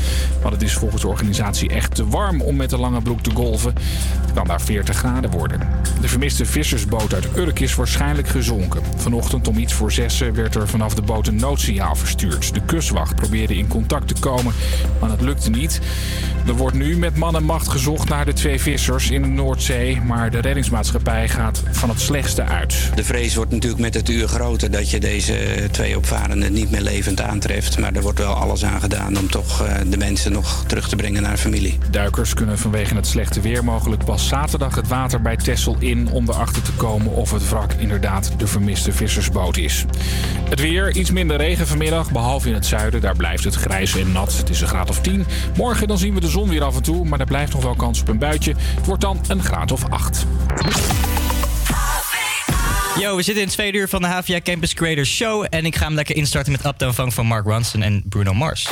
Maar het is volgens de organisatie echt te warm om met een lange broek te golven. Het kan daar 40 graden worden. De vermiste vissersboot uit Urk is waarschijnlijk gezonken. Vanochtend om iets voor zessen werd er vanaf de boot een noodsignaal verstuurd. De kustwacht probeerde in contact te komen, maar dat lukte niet. Er wordt nu met man en macht gezocht naar de twee vissers in de Noordzee. Maar de reddingsmaatschappij gaat van het slechtste uit. De vrees wordt natuurlijk met het uur groter dat je deze twee opvarenden niet meer levend aantreft. Maar er wordt wel alles aan gedaan om toch eh, de mensen nog terug te brengen naar familie. Duikers kunnen vanwege het slechte weer mogelijk pas zaterdag het water bij Texel in om erachter te komen of het wrak inderdaad de vermiste vissersboot is. Het weer, iets minder regen vanmiddag, behalve in het zuiden. Daar blijft het grijs en nat. Het is een graad of 10. Morgen dan zien we de zon weer af en toe, maar er blijft nog wel kans op een buitje. Het wordt dan een graad of 8. Yo, we zitten in het tweede uur van de HVA Campus Creators Show. En ik ga hem lekker instarten met Uptown Funk van Mark Ronson en Bruno Mars.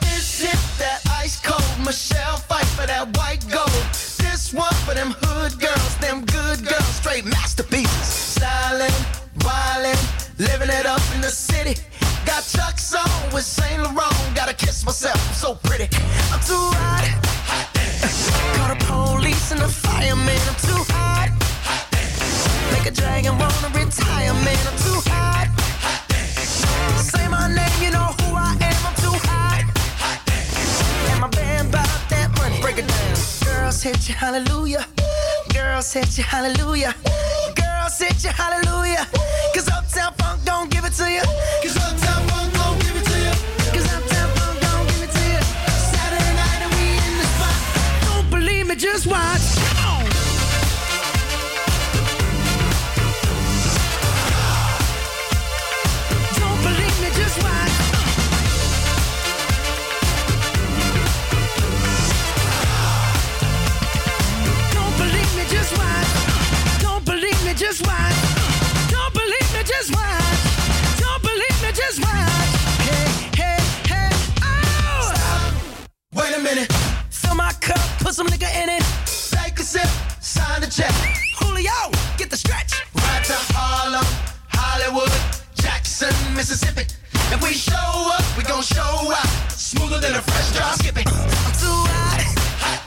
This hit that ice cold Michelle fight for that white gold. This one for them hood girls, them good girls, straight masterpieces. Stylin', wildin', living it up in the city. Got Chuck's on with Saint Laurent. Gotta kiss myself, I'm so pretty. I'm too hot. hot Call the police and the fireman. I'm too hot. hot Make a dragon wanna retire, man. I'm too hot. hot Say my name, you know who I am. I'm too hot. hot And my band bought that money. Break it down. Girls hit you, hallelujah. Girls hit you, hallelujah. Girls hit you, hallelujah. Cause Uptown Funk don't give it to you. Cause Uptown Funk don't give it to you. Cause Uptown Funk don't give it to you. Saturday night and we in the spot. Don't believe me, just watch. Minute. Fill my cup, put some nigga in it. Take a sip, sign the check. Julio, get the stretch. Right to Harlem, Hollywood, Jackson, Mississippi. If we show up, we gon' show out. Smoother than a fresh drop skipping. I'm too hot. hot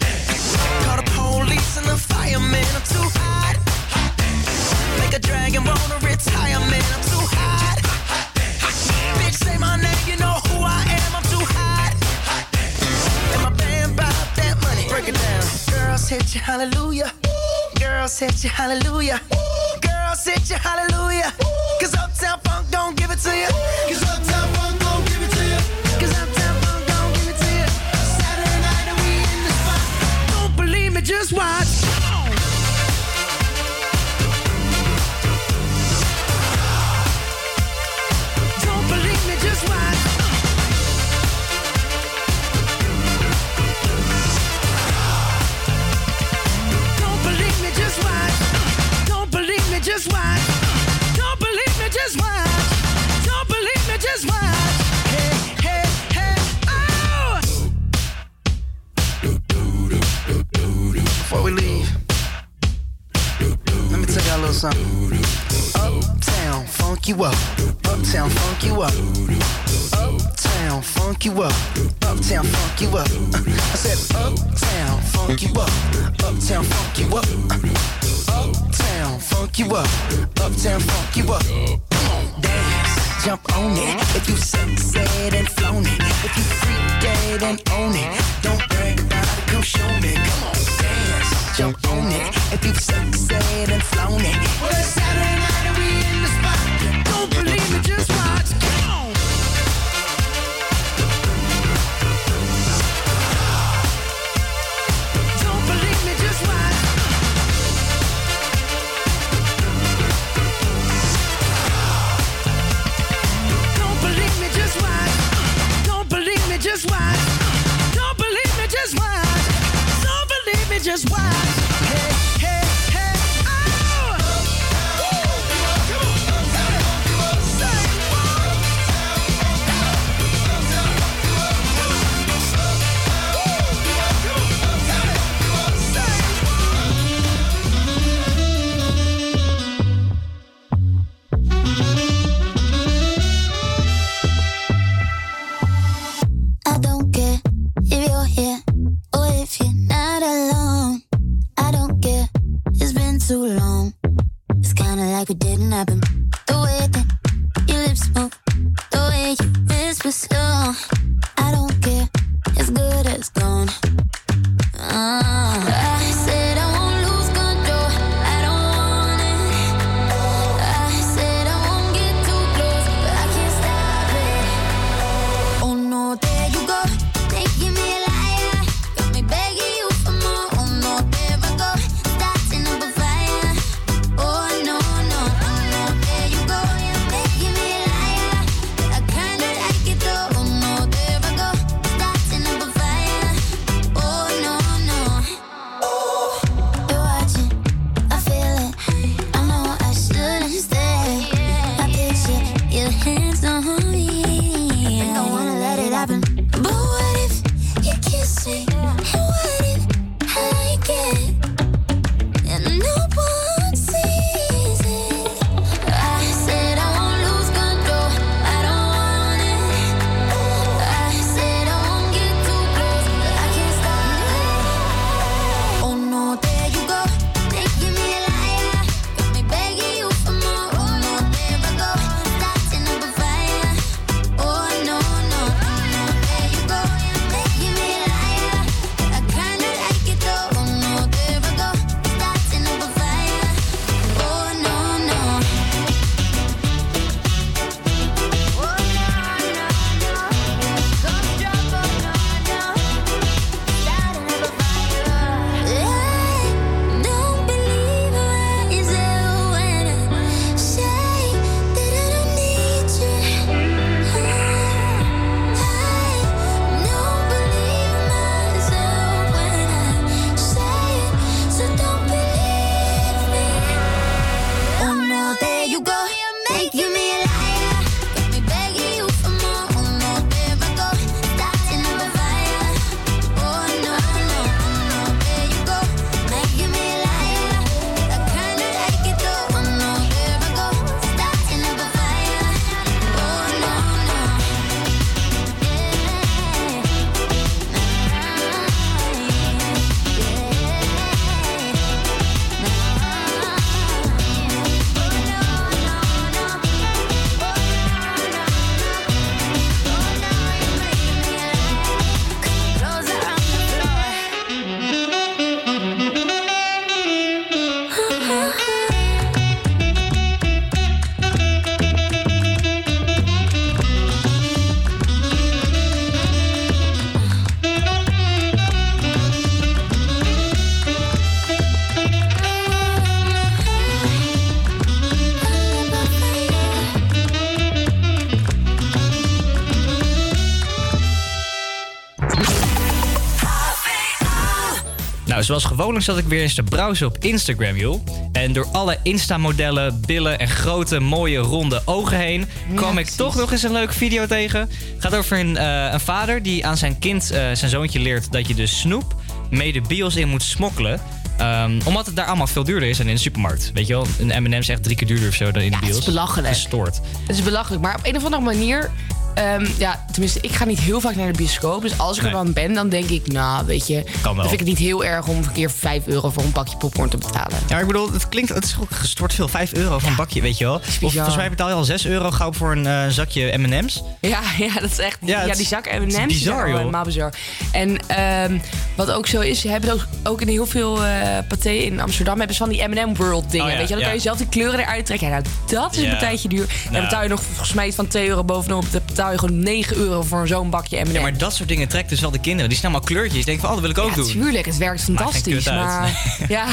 Call the police and the fireman. I'm too hot. hot Make a dragon wanna retire, man. I'm too hot. Bitch, say my name, you know Break it down. Girls hit you, hallelujah. Girls hit you, hallelujah. Girls hit you, hallelujah. Cause Uptown Funk don't give it to you. Cause Uptown Funk don't give it to you. Cause Uptown Funk don't give it to you. Saturday night and we in the spot. Don't believe me, just watch. Before we leave, let me tell y'all a little something. Uptown, funk you up. Uptown, funk you up. Uptown, funk you up. Uptown, funk you up. I said, Uptown, funk you up. Uptown, funk you up. Uptown, funk you up. Uptown, funk you up. Dance, jump on it. If you succeed and flown it. If you freak dead and own it. Don't brag about it, come show me. Come on, jump on it. If you succeed and flown it. Well, it's Saturday night and we in the spot. Don't believe me, just watch. Just watch. Nou, zoals gewoonlijk zat ik weer eens te browsen op Instagram, joh. En door alle Insta-modellen, billen en grote, mooie, ronde ogen heen... kwam ik toch nog eens een leuke video tegen. Het gaat over een, eh, een vader die aan zijn kind, eh, zijn zoontje, leert... dat je de snoep mee de bios in moet smokkelen... Ehm, omdat het daar allemaal veel duurder is dan in de supermarkt. Weet je wel, een M&M is echt drie keer duurder of zo dan in de het bios. is belachelijk. Gestoord. Het is belachelijk, maar op een of andere manier. Ehm, ja, tenminste, ik ga niet heel vaak naar de bioscoop. Dus als ik er dan ben, dan denk ik, nou, weet je. Kan wel. vind ik het niet heel erg om een keer 5 euro voor een pakje popcorn te betalen. Ja, ik bedoel, het klinkt, het is ook gestort veel. 5 euro voor een bakje, weet je wel. Of volgens mij betaal je al 6 euro gauw voor een eh, zakje M&M's. Ja, ja, dat is echt. Ja, die zak M&M's bizar, zijn joh. helemaal bizar. En ehm, wat ook zo is, ze hebben ook, ook in heel veel eh paté in Amsterdam hebben ze van die M&M World dingen. Oh weet je, dan kan je zelf die kleuren eruit trekken. Ja, nou, dat is een partijtje duur. En dan betaal je nog volgens mij iets van 2 euro bovenop. Dan betaal je gewoon 9 euro voor zo'n bakje M&M. Ja, maar dat soort dingen trekt dus wel de kinderen. Die zijn allemaal kleurtjes. Denken van, oh, dat wil ik ook doen. Tuurlijk, het werkt fantastisch. Maar ja,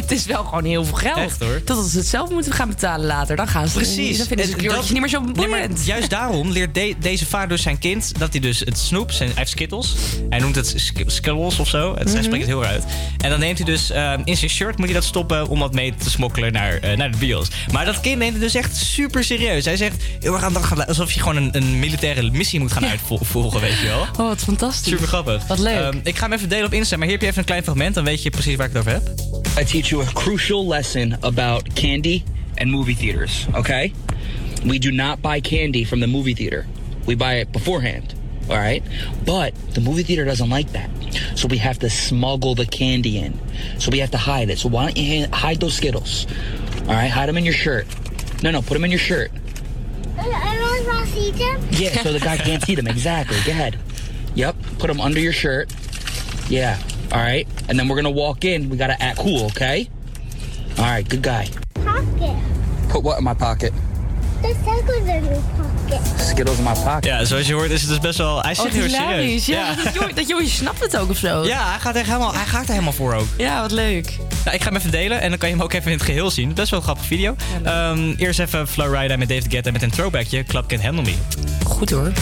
het is wel gewoon heel veel geld. Echt, hoor. Totdat ze het zelf moeten gaan betalen later. Dan gaan ze Precies. Dan vinden ze En kleurtjes dat- niet meer zo Nee, boeiend. maar juist daarom leert de- deze vader dus zijn kind dat hij dus het snoep, zijn, hij heeft skittles. Hij noemt het sk- skittles of zo. Het, Hij Mhm. spreekt het heel uit. En dan neemt hij dus ehm, in zijn shirt moet hij dat stoppen om wat mee te smokkelen naar, eh, naar de bios. Maar dat kind neemt het dus echt super serieus. Hij zegt heel erg aan het alsof je gewoon een, een militaire missie moet gaan uitvolgen, weet je wel. Oh, wat fantastisch. Super grappig. Wat leuk. Ehm, ik ga hem even delen op Insta, maar hier heb je even een klein fragment. Dan weet je precies waar ik het over heb. I teach you a crucial lesson about candy and movie theaters, okay? We do not buy candy from the movie theater. We buy it beforehand, all right? But the movie theater doesn't like that. So we have to smuggle the candy in. So we have to hide it. So why don't you hide those Skittles? All right, hide them in your shirt. No, no, put them in your shirt. See them? Yeah, so the guy can't see them. Exactly. Go ahead. Yep. Put them under your shirt. Yeah. All right. And then we're gonna walk in. We gotta act cool, okay? All right. Good guy. Pocket. Put what in my pocket? The circles in your pocket. Skittles in my pocket. Ja, zoals je hoort is het dus best wel... Hij Oh, zit heel hilarisch. serieus. Ja, Dat, jong, dat jongetje snapt het ook of zo. Ja, hij gaat, echt helemaal, hij gaat er helemaal voor ook. Ja, wat leuk. Nou, ik ga hem even delen en dan kan je hem ook even in het geheel zien. Best wel een grappige video. Ehm, eerst even Flowrider met David Guetta met een throwbackje. Club Can't Handle Me. Goed hoor.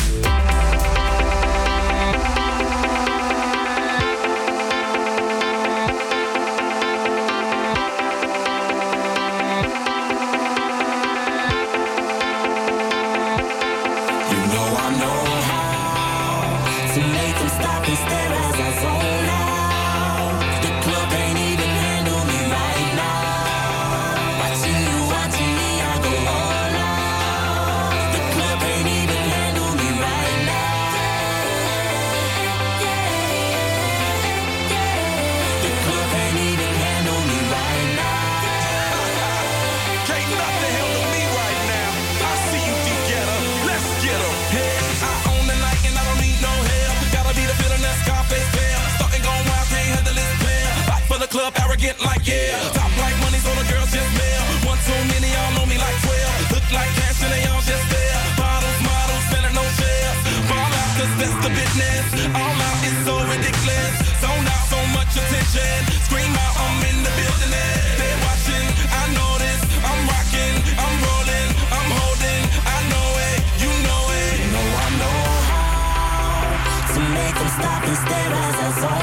Arrogant like yeah. Top like money, so the girls just mail. One too many, y'all know me like 12. Look like cash and they all just there. Bottles, models, spending no shares. Fall out, cause that's the business. All out is so ridiculous. Zone out, so much attention. Scream out, I'm in the building. They're watching, I know this. I'm rocking, I'm rolling, I'm holding. I know it, you know it. You know I know how to make them stop and stare as I zone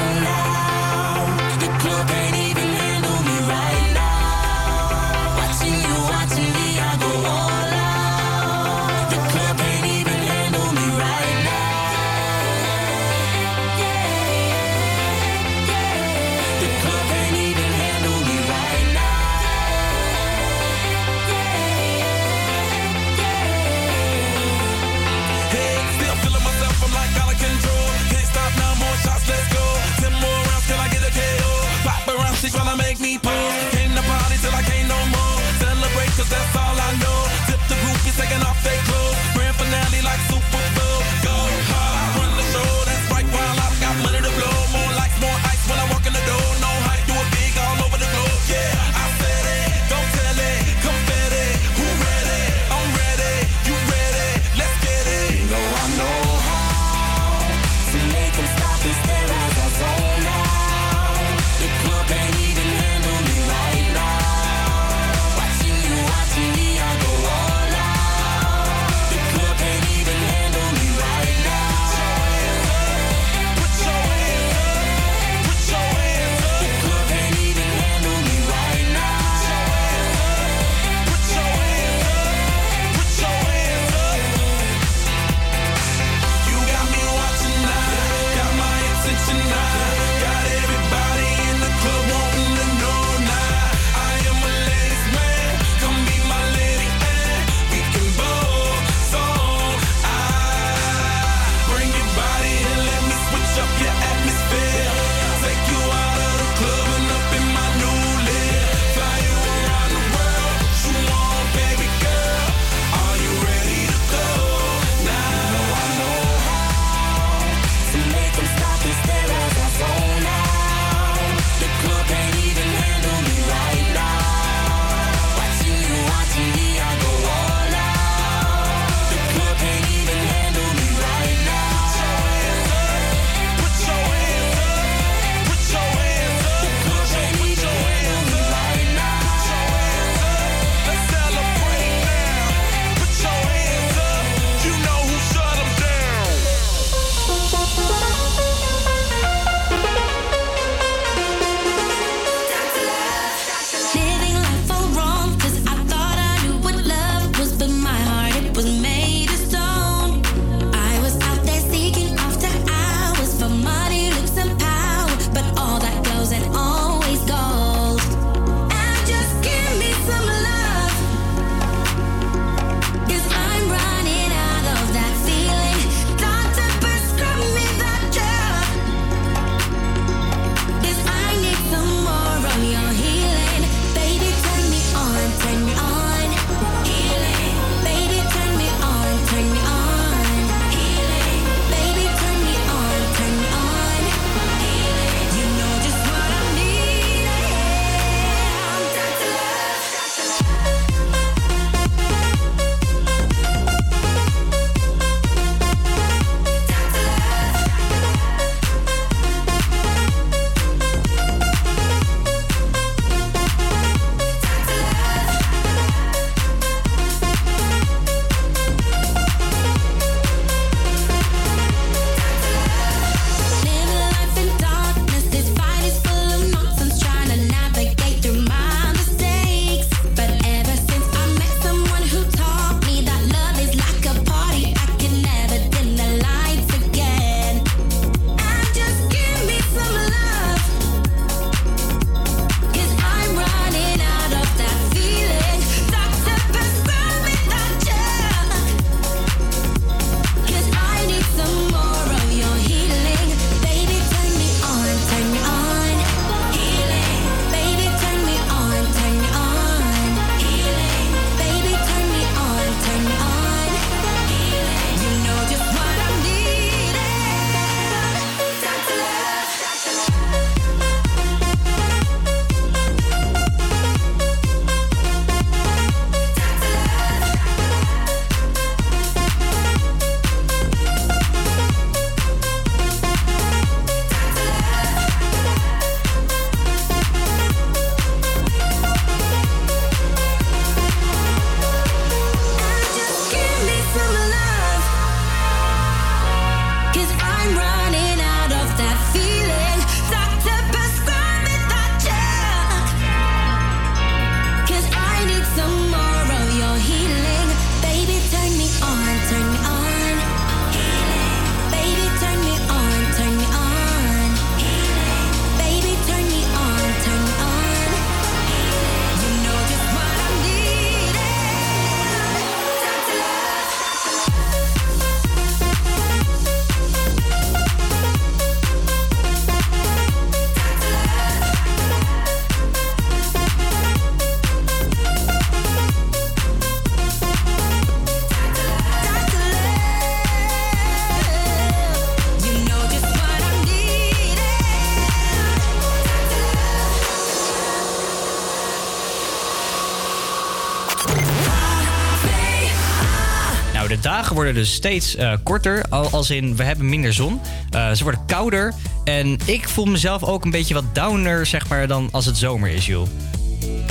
worden dus steeds eh, korter. Al, als in, we hebben minder zon. Eh, ze worden kouder. En ik voel mezelf ook een beetje wat downer, zeg maar, dan als het zomer is, joh.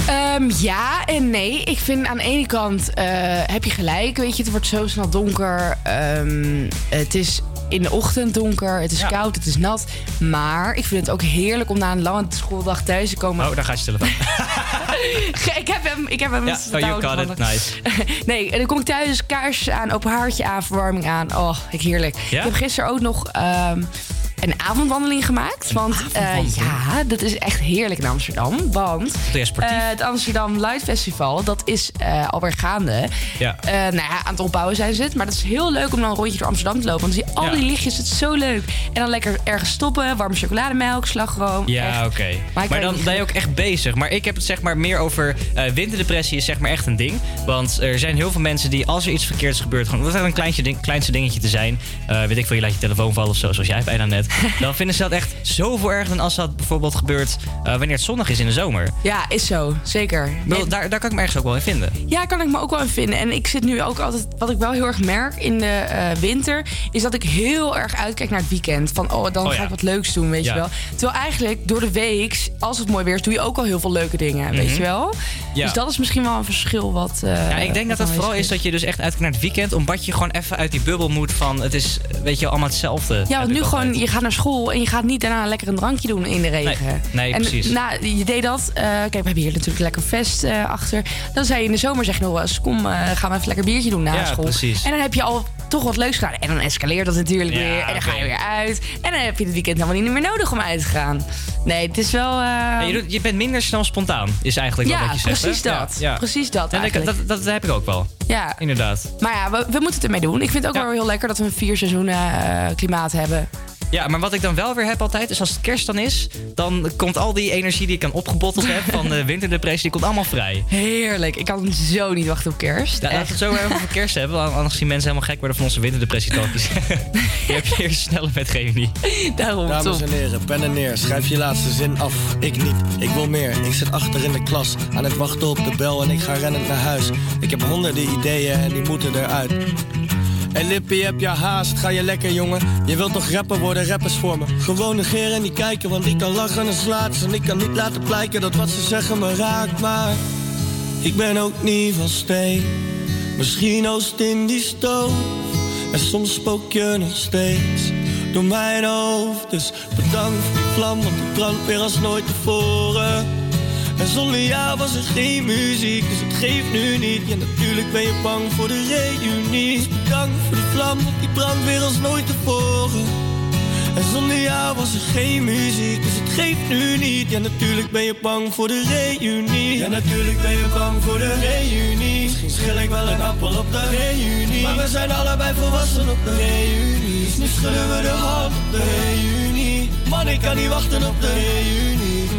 Ehm, ja en nee. Ik vind aan de ene kant eh, heb je gelijk. Weet je, het wordt zo snel donker. Ehm, het is in de ochtend donker. Het is koud, het is nat. Maar ik vind het ook heerlijk om na een lange schooldag thuis te komen. Oh, daar gaat je telefoon. ik heb hem. Ik heb hem. Ja, oh, you got it. Nice. nee, en dan kom ik thuis, kaarsjes aan, open haartje aan, verwarming aan. Oh, ik heerlijk. Ik heb gisteren ook nog ehm, een avondwandeling gemaakt. want eh, ja, dat is echt heerlijk in Amsterdam. Want eh, het Amsterdam Light Festival, dat is eh, alweer gaande. Ja. Nou ja, aan het opbouwen zijn ze het. Maar dat is heel leuk om dan een rondje door Amsterdam te lopen. Want dan zie je al Ja. die lichtjes, het is zo leuk. En dan lekker ergens stoppen, warme chocolademelk, slagroom. Ja, oké. Maar dan ben je ook echt bezig. Maar ik heb het zeg maar meer over winterdepressie is zeg maar echt een ding. Want er zijn heel veel mensen die als er iets verkeerds gebeurt, gewoon dat het een kleintje ding, kleinste dingetje te zijn. weet ik veel, je laat je telefoon vallen of zo, zoals jij bijna net. dan vinden ze dat echt zoveel erger dan als dat bijvoorbeeld gebeurt eh, wanneer het zonnig is in de zomer. Ja, is zo. Zeker. Daar, daar kan ik me ergens ook wel in vinden. Ja, kan ik me ook wel in vinden. En ik zit nu ook altijd, wat ik wel heel erg merk in de eh, winter, is dat ik heel erg uitkijk naar het weekend. Van, oh, dan Oh, ga ik wat leuks doen, weet Ja. je wel. Terwijl eigenlijk door de week, als het mooi weer is, doe je ook al heel veel leuke dingen, weet Mhm. je wel. Ja. Dus dat is misschien wel een verschil wat. eh, Ja, ik denk dat het vooral is dat je dus echt uitkijkt naar het weekend. Omdat je gewoon even uit die bubbel moet van het is, weet je, allemaal hetzelfde. Ja, want nu altijd. gewoon, je gaat naar school en je gaat niet daarna lekker een drankje doen in de regen. nee, en precies. Nou, je deed dat. eh, kijk, we hebben hier natuurlijk lekker fest eh, achter. Dan zei je in de zomer, zeg je nog wel eens, kom, eh, gaan we even lekker biertje doen na Ja, school. precies. En dan heb je al toch wat leuks gedaan. En dan escaleert dat natuurlijk Ja, weer. En dan ga je weer uit. En dan heb je het weekend helemaal niet meer nodig om uit te gaan. Nee, het is wel... Ja, je, doet- je bent minder snel spontaan, is eigenlijk wel Ja, wat je zegt. precies dat. Precies dat En eigenlijk. dat, dat heb ik ook wel. Ja. Inderdaad. Maar ja, we, we moeten het ermee doen. Ik vind het ook wel heel lekker dat we een vier seizoenen klimaat hebben. Ja, maar wat ik dan wel weer heb altijd, is als het kerst dan is, dan komt al die energie die ik aan opgebotteld heb van de winterdepressie, die komt allemaal vrij. Heerlijk. Ik kan zo niet wachten op kerst. Ja, laten we het zo even over kerst hebben, want anders zien mensen helemaal gek worden van onze winterdepressie-talkies. je hebt hier sneller met reunie. Daarom, Dames en heren, pen en neer, schrijf je laatste zin af. Ik niet, ik wil meer. Ik zit achter in de klas, aan het wachten op de bel en ik ga rennend naar huis. Ik heb honderden ideeën en die moeten eruit. En Lippie, heb je haast? Ga je lekker, jongen? Je wilt toch rapper worden, rappers voor me? Gewoon negeren en niet kijken, want ik kan lachen en slaat. En ik kan niet laten blijken dat wat ze zeggen me raakt. Maar ik ben ook niet van steen. Misschien oost in die stoof. En soms spook je nog steeds door mijn hoofd. Dus bedankt voor die vlam, want die brandt weer als nooit tevoren. En zonder jou was er geen muziek, dus het geeft nu niet. Ja, natuurlijk ben je bang voor de reunie. Dus bedankt voor die vlam, die brandt weer als nooit tevoren. En zonder jou was er geen muziek, dus het geeft nu niet. Ja, natuurlijk ben je bang voor de reunie. Ja, natuurlijk ben je bang voor de reunie. Misschien schil ik wel een appel op de reunie. Maar we zijn allebei volwassen op de reunie. Dus nu schudden we de hand op de reunie. Man, ik kan niet wachten op de reunie.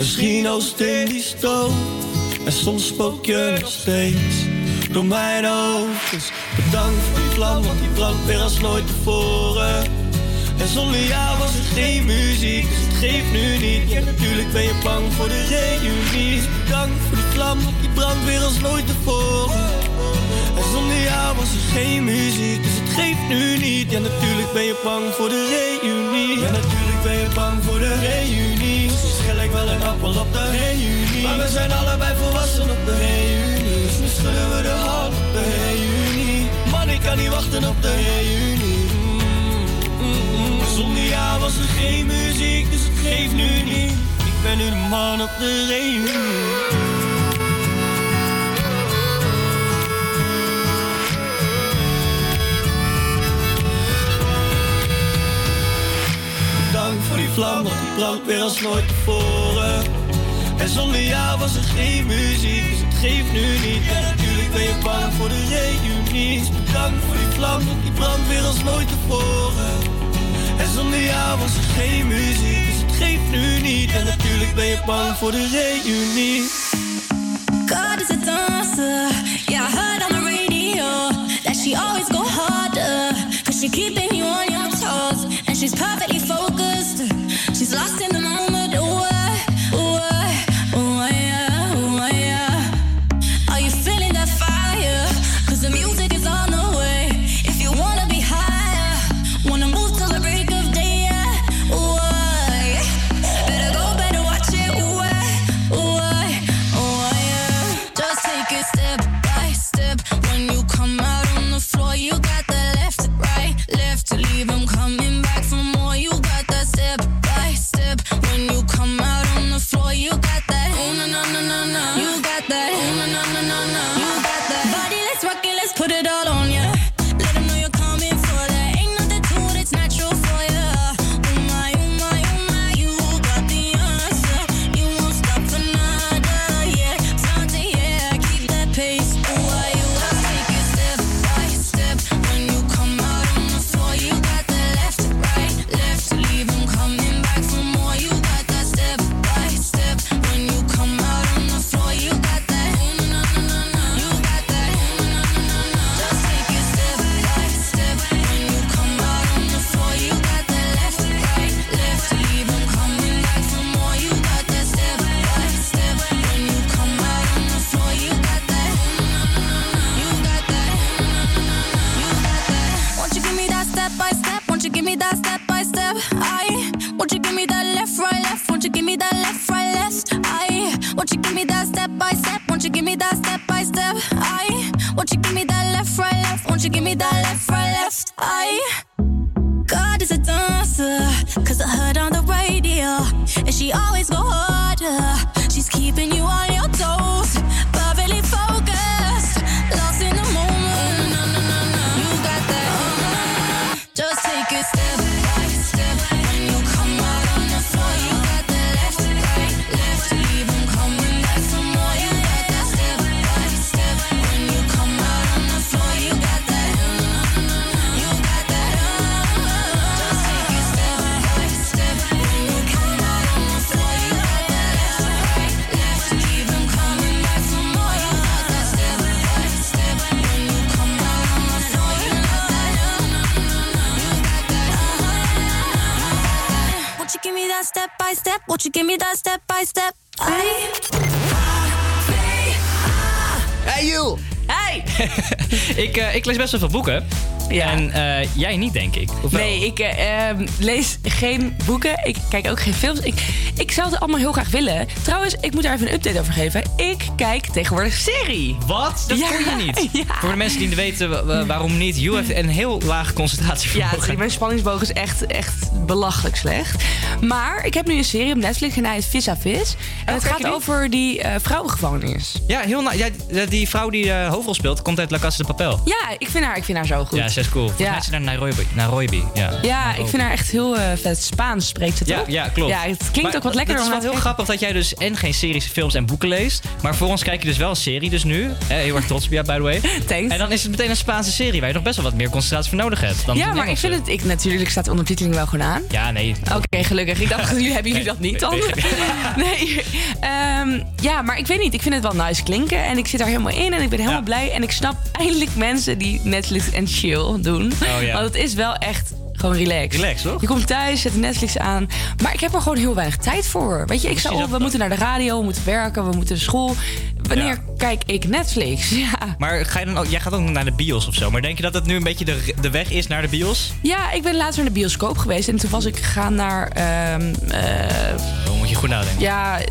Misschien oost in die. En soms spook je nog steeds door mijn hoofd. Dus bedankt voor die vlam, want die brandt weer als nooit tevoren. En zonder jou was er geen muziek, dus het geeft nu niet. Ja, natuurlijk ben je bang voor de reunie. Bedankt voor die vlam, want die brandt weer als nooit tevoren. En zonder jou was er geen muziek, dus het geeft nu niet. Ja, natuurlijk ben je bang voor de reunie. Ben bang voor de reunie. Schil ik wel een appel op de reunie. Maar we zijn allebei volwassen op de reunie. Dus nu schudden we de hand op de reunie. Man, ik kan niet wachten op de reunie. Mm, mm, mm. Zonder jou was er geen muziek, dus het geeft nu niet. Ik ben nu de man op de reunie. Die vlam, want die brandt weer als nooit tevoren. En zonder jou was er geen muziek, dus het geeft nu niet. En natuurlijk ben je bang voor de reunie. Bedankt voor die vlam, want die brandt weer als nooit tevoren. En zonder jou was er geen muziek, dus het geeft nu niet. En natuurlijk ben je bang voor de reunie. God is a dancer. Yeah, I heard on the radio that she always go harder. Cause she keeping you on your toes. And she's. She's lost in the ik, lees best wel veel boeken. En eh, jij niet, denk ik. Nee, ik eh, ehm, lees geen boeken. Ik kijk ook geen films. Ik, ik zou het allemaal heel graag willen. Trouwens, ik moet daar even een update over geven. Ik kijk tegenwoordig serie. Wat? Dat Ja, kon je niet. ja. Voor de mensen die niet weten wa- wa- waarom niet. You heeft een heel laag concentratievermogen. Ja, mijn spanningsboog is echt, echt belachelijk slecht. Maar ik heb nu een serie op Netflix en hij heet Vis à Vis. En het gaat over die eh, vrouwengevangenis. Ja, heel na- ja, die- vrouw die de hoofdrol speelt, komt uit La Casa de Papel. Ja, ik vind haar, ik vind haar zo goed. Ja, ze is cool. Volgens Ja. mij ze naar Nairobi. Nairobi. Ja, Ja, ik vind haar echt heel eh, vet. Spaans spreekt ze Ja, toch? ja, klopt. Ja, het klinkt Maar ook wat lekkerder Het is wel heel grappig dat jij dus en geen series, films en boeken leest. Maar voor ons kijk je dus wel een serie dus nu. Hè, heel erg trots op jou, by the way. Thanks. En dan is het meteen een Spaanse serie waar je nog best wel wat meer concentratie voor nodig hebt. Dan Ja, maar ik vind het... Ik, natuurlijk staat de ondertiteling wel gewoon aan. Ja, nee. Oké, gelukkig. Ik dacht, jullie hebben jullie dat niet dan? Nee. Ehm, ja, maar ik weet niet. Ik vind het wel nice klinken. En ik zit daar helemaal in. En ik ben helemaal blij. En ik snap eindelijk mensen die Netflix en chill doen. Oh, ja. Want het is wel echt gewoon relaxed. Relaxed, toch? Je komt thuis, zet Netflix aan. Maar ik heb er gewoon heel weinig tijd voor. Weet je, ik zou, oh, we moeten naar de radio, we moeten werken, we moeten naar school. Wanneer Ja. kijk ik Netflix? Ja. Maar ga je dan ook, jij gaat ook naar de bios of zo. Maar denk je dat het nu een beetje de, de weg is naar de bios? ja, ik ben laatst naar de bioscoop geweest. En toen was ik gegaan naar... ehm, eh, goed nadenken. Ja, eh,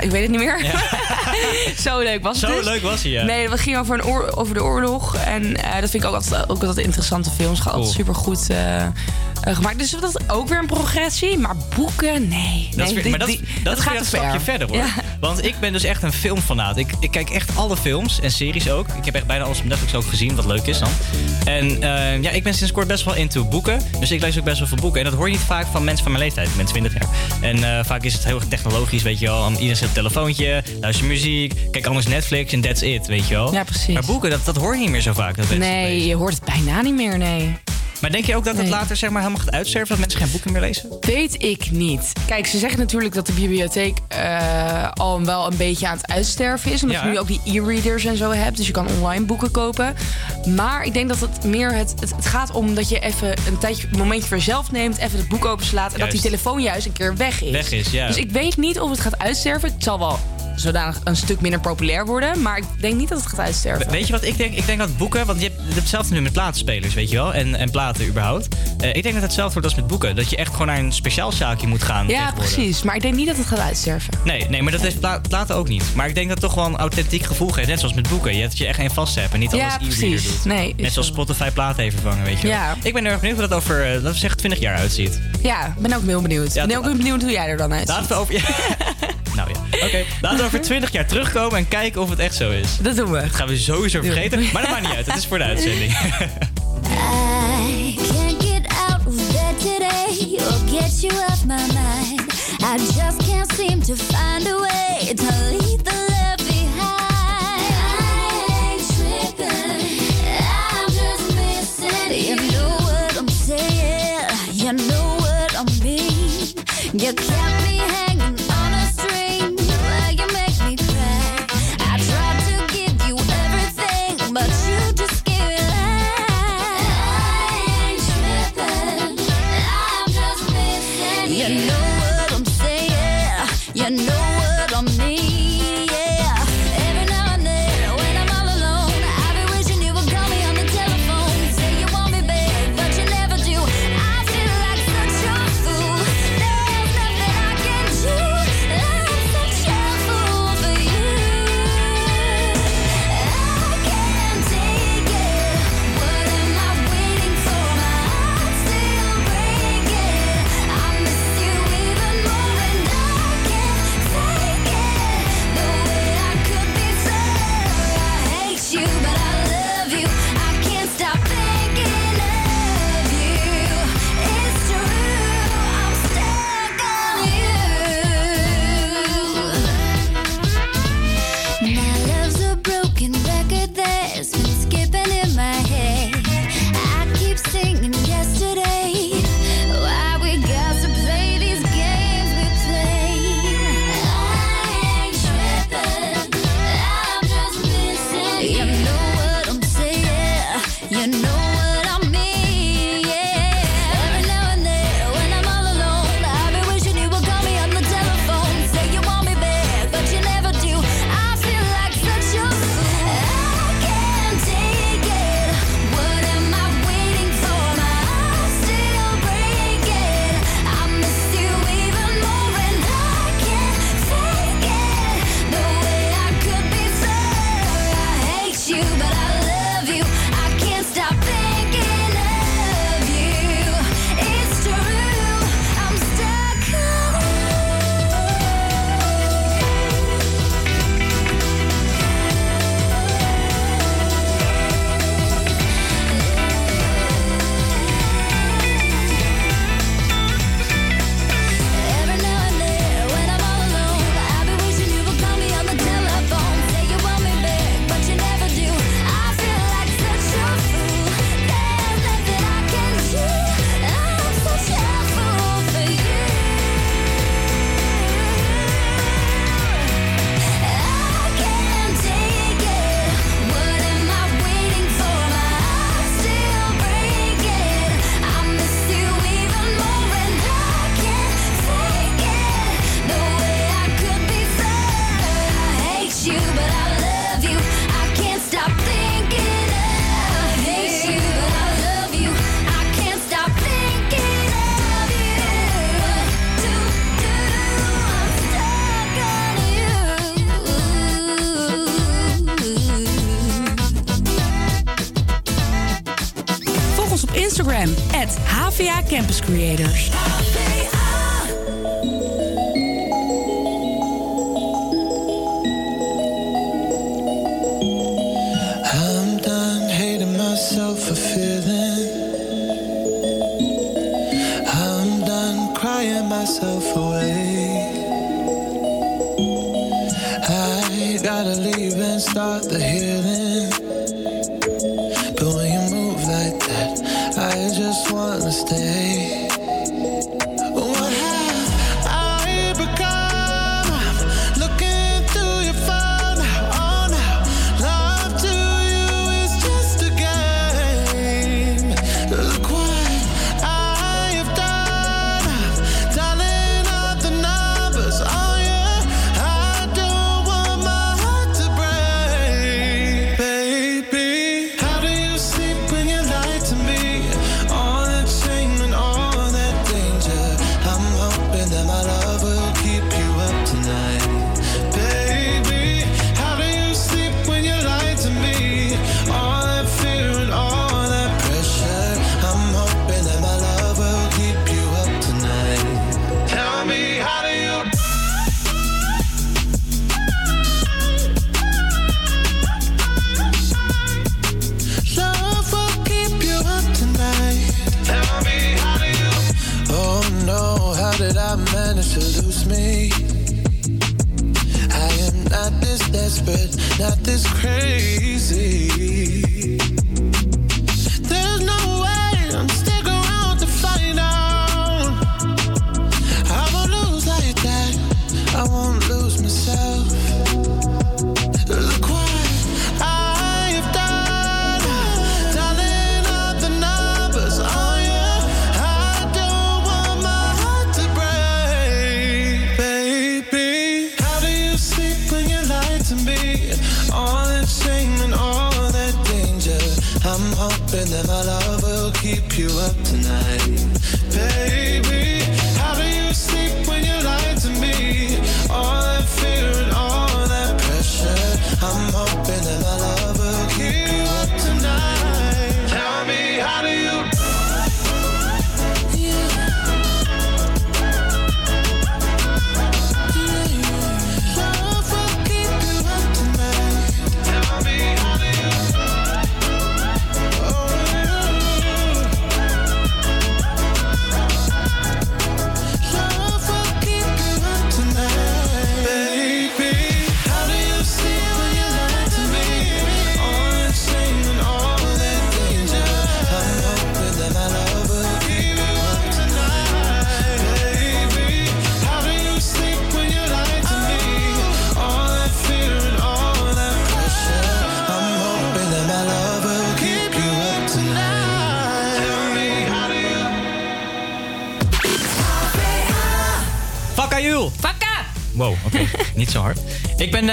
ik weet het niet meer. Zo leuk was het Zo dus. leuk was hij, ja. Nee, het ging over, een oor, over de oorlog. En eh, dat vind ik ook altijd, ook altijd interessante films. Gaat altijd super goed eh, gemaakt. Dus dat is ook weer een progressie. Maar boeken, nee. Dat nee, weer, die- maar dat, die- dat, is gaat een ver. stapje verder hoor. Ja. Want ik ben dus echt een filmfanaat. Ik, ik kijk echt alle films en series ook. Ik heb echt bijna alles op Netflix ook gezien, wat leuk is dan. En eh, ja, ik ben sinds kort best wel into boeken. Dus ik lees ook best wel veel boeken. En dat hoor je niet vaak van mensen van mijn leeftijd. Ik ben 20 jaar. En eh, vaak is het heel erg technologisch, weet je wel. Iedereen zit op een telefoontje, luister muziek, kijk anders Netflix en that's it, weet je wel. Ja, precies. Maar boeken, dat, dat hoor je niet meer zo vaak. Dat mensen Nee, je hoort het bijna niet meer, nee. Maar denk je ook dat het Nee. later zeg maar, helemaal gaat uitsterven? Dat mensen geen boeken meer lezen? Weet ik niet. Kijk, ze zeggen natuurlijk dat de bibliotheek eh, al wel een beetje aan het uitsterven is. Omdat Ja, je nu ook die e-readers en zo hebt. Dus je kan online boeken kopen. Maar ik denk dat het meer het, het, het gaat om dat je even een tijdje, een momentje voor jezelf neemt. Even het boek openslaat. En dat die telefoon juist een keer weg is. Weg is, ja. Dus ik weet niet of het gaat uitsterven. Het zal wel zodanig een stuk minder populair worden. Maar ik denk niet dat het gaat uitsterven. We- Weet je wat ik denk? Ik denk dat boeken, want je hebt je hebt hetzelfde nu met platenspelers, weet je wel, en, en platen überhaupt. Eh, ik denk dat het hetzelfde wordt als met boeken. Dat je echt gewoon naar een speciaal zaakje moet gaan. Ja, precies. Maar ik denk niet dat het gaat uitsterven. Nee, nee, maar dat heeft pla- platen ook niet. Maar ik denk dat het toch wel een authentiek gevoel geeft. Net zoals met boeken. Je hebt je echt één vast hebt en niet Ja, alles e-reader precies. doet. Nee, is Net zoals Spotify platen heeft vervangen, weet je wel. Ja. Ik ben erg benieuwd hoe dat over, eh, laten we zeggen, 20 jaar uitziet. Ja, ik ben ook heel benieuwd. Ik ben ook benieuwd hoe jij er dan uitziet. Laten we over... nou ja, oké. Laten we over 20 jaar terugkomen en kijken of het echt zo is. Dat doen we. Dat gaan we sowieso vergeten. Maar dat maakt niet uit. Het is voor de uitzending. I can't get out of bed today or get you off my mind. I just can't seem to find a way to leave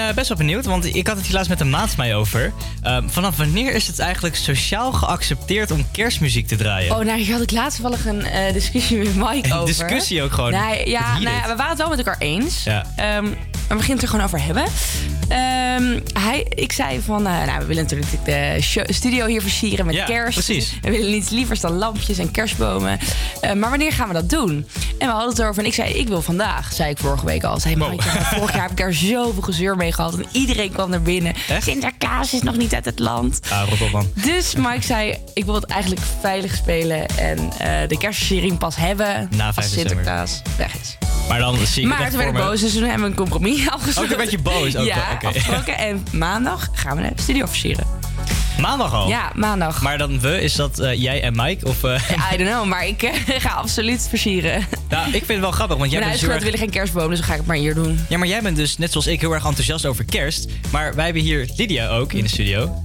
Eh, best wel benieuwd, want ik had het hier laatst met een maat mij over. Ehm, vanaf wanneer is het eigenlijk sociaal geaccepteerd om kerstmuziek te draaien? Oh, nou, hier had ik laatst toevallig een eh, discussie met Mike Een over. discussie ook gewoon? Nee, ja, nou we waren het wel met elkaar eens. Ja. Ehm, maar we gingen het er gewoon over hebben. Ehm, hij, ik zei van, eh, nou, we willen natuurlijk de show- studio hier versieren met Ja, kerst. precies. We willen niets lievers dan lampjes en kerstbomen. Eh, maar wanneer gaan we dat doen? En we hadden het erover en ik zei, ik wil vandaag, zei ik vorige week al. Zei vorig jaar heb ik daar zoveel gezeur mee gehad. En iedereen kwam naar binnen. Sinterklaas is nog niet uit het land. Ah. Dus Mike zei, ik wil het eigenlijk veilig spelen en eh, de kerstversiering pas hebben Na 5 als. Sinterklaas weg is. Maar dan zie ik Maar het toen werd ik boos, dus toen hebben we een compromis afgesloten. Oh, toen werd je boos ook ja, afgesproken. En maandag gaan we de studio versieren. Maandag al? Ja, maandag. Maar dan we, is dat eh, jij en Mike? Of, eh, I don't know, maar ik eh, ga absoluut versieren. nou, ik vind het wel grappig, want jij Mijn bent dus erg... willen geen kerstboom, dus dan ga ik het maar hier doen. Ja, maar jij bent dus net zoals ik heel erg enthousiast over kerst. Maar wij hebben hier Lydia ook in de studio.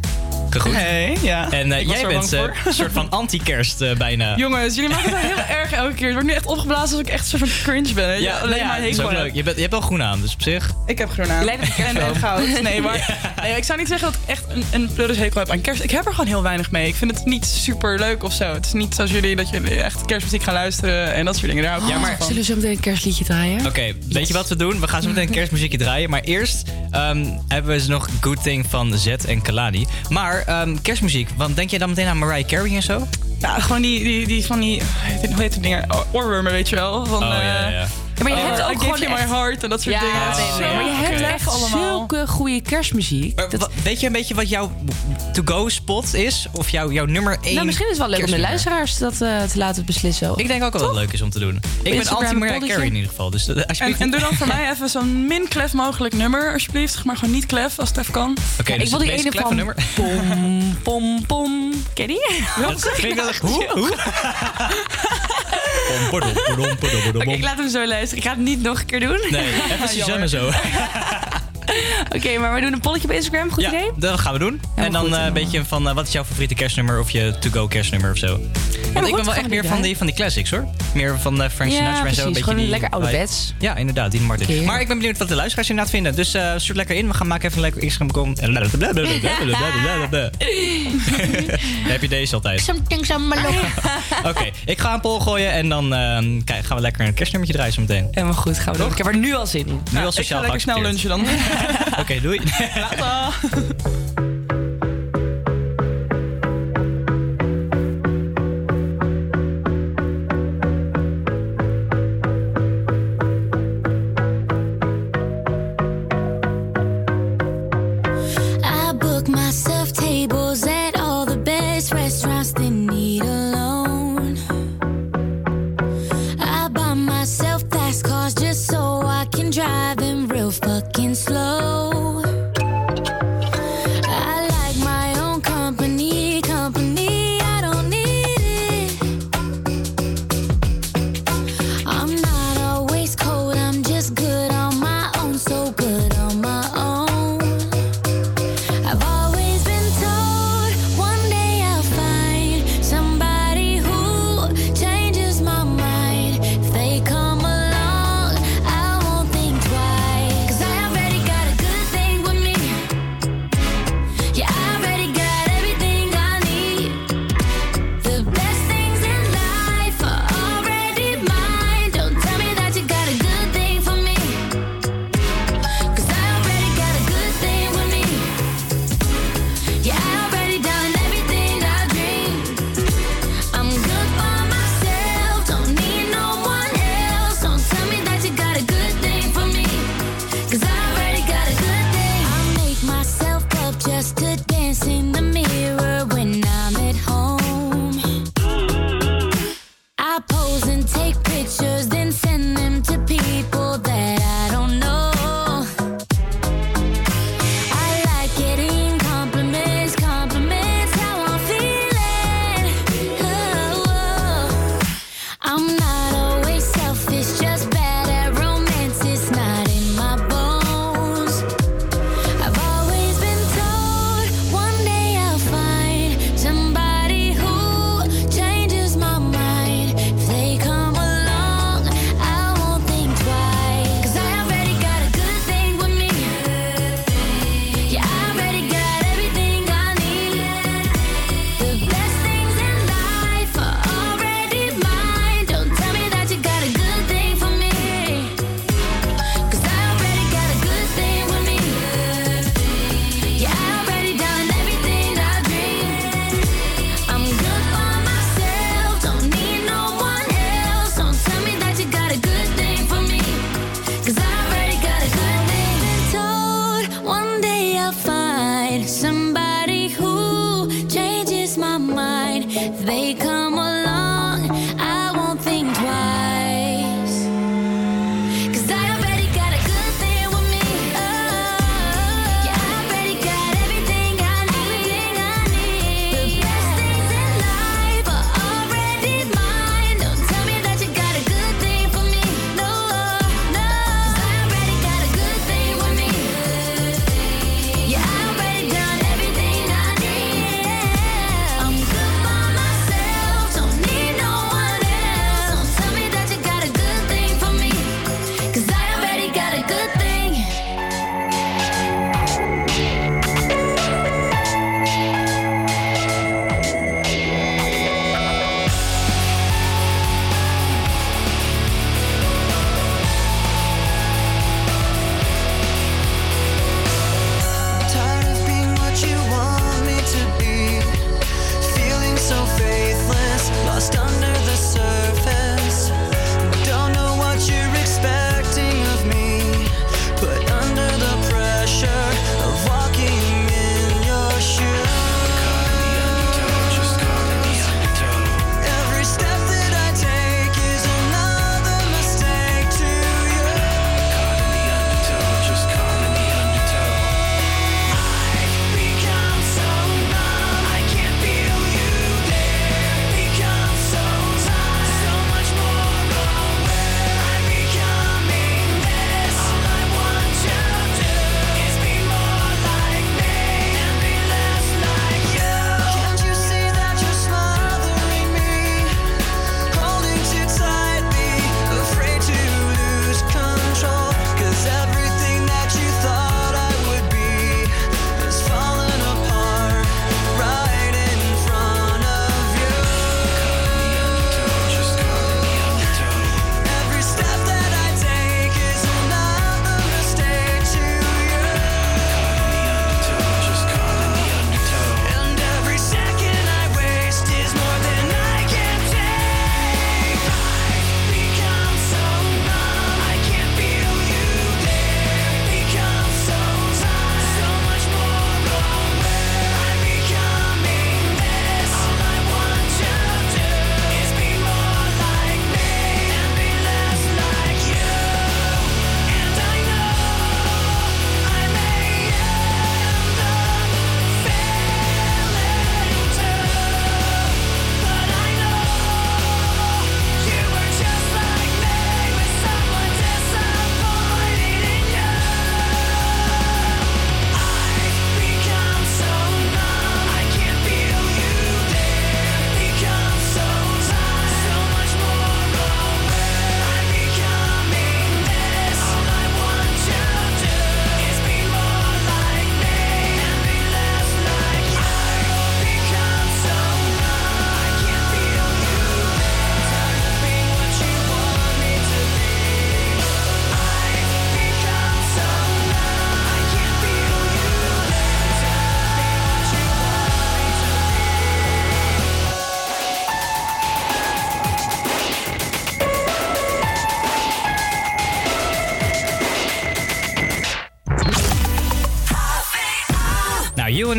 Hey, ja. En eh, jij bent eh, een soort van anti-kerst eh, bijna. Jongens, jullie maken het heel erg elke keer. Het wordt nu echt opgeblazen alsof ik echt een soort van cringe ben. Ja, alleen ja, maar dat is hekel ook heb. leuk. Je, bent, je hebt wel groen aan, dus op zich. Ik heb groen aan. Lijkt en, en goud. Nee, maar nee, ik zou niet zeggen dat ik echt een, een pleurishekel heb aan kerst. Ik heb er gewoon heel weinig mee. Ik vind het niet super leuk of zo. Het is niet zoals jullie dat jullie echt kerstmuziek gaan luisteren en dat soort dingen. Daar ik Ja, maar-. Zullen we zo meteen een kerstliedje draaien? Oké, weet je wat we doen? We gaan zo meteen een kerstmuziekje draaien. Maar eerst ehm, hebben we dus nog Good Thing van Z en Kalani. Maar ehm, kerstmuziek, want denk jij dan meteen aan Mariah Carey en zo? Ja, gewoon die, die, die van die, hoe heet het dingen? Oorwormen, weet je wel? Van, Oh, ja. eh, Ja, maar je oh, hebt ook gewoon echt- my heart en dat soort Ja, dingen. nee, nee, nee, maar je hebt echt allemaal. zulke goede kerstmuziek. Weet je een beetje wat jouw to-go spot is? Of jouw, jouw nummer 1 Nou, misschien is het wel leuk om de luisteraars dat eh, te laten beslissen. Ik denk ook wel dat het leuk is om te doen. Ik ben anti-Mariah. Carey in ieder geval. Dus En, alsjeblieft. en doe dan voor mij even zo'n min klef mogelijk nummer, alsjeblieft. Maar gewoon niet klef, als het even kan. Oké, Ja, dus ik wil die ene van nummer. pom, pom, pom. Ken je die? Dat echt- Hoe? Hoe? Pom, pardon, pardon, pardon, pardon, Oké, ik laat hem zo luisteren. Ik ga het niet nog een keer doen. Nee, even Suzanne zo. Oké, maar we doen een polletje op Instagram. Goed idee? Dat gaan we doen. en dan goed, eh, een beetje van eh, wat is jouw favoriete kerstnummer of je to-go kerstnummer of zo. Want ik ben wel echt meer die van die, van die classics hoor. Meer van eh, Frank Ja, Sinatra en zo. precies. Een beetje Gewoon die lekker ouderwets. Ja, inderdaad, Dean Martin. Maar ik ben benieuwd wat de luisteraars inderdaad vinden. Dus eh stuur lekker in. We gaan maken even een lekker Instagram com. Heb je deze altijd? Oké, ik ga een poll gooien en dan eh, kijk, gaan we lekker een kerstnummertje draaien zo meteen. Helemaal goed, gaan we doen. Ik heb er nu al zin in. Nu al ik ga sociaal lekker snel lunchen dan. Oké, doei. I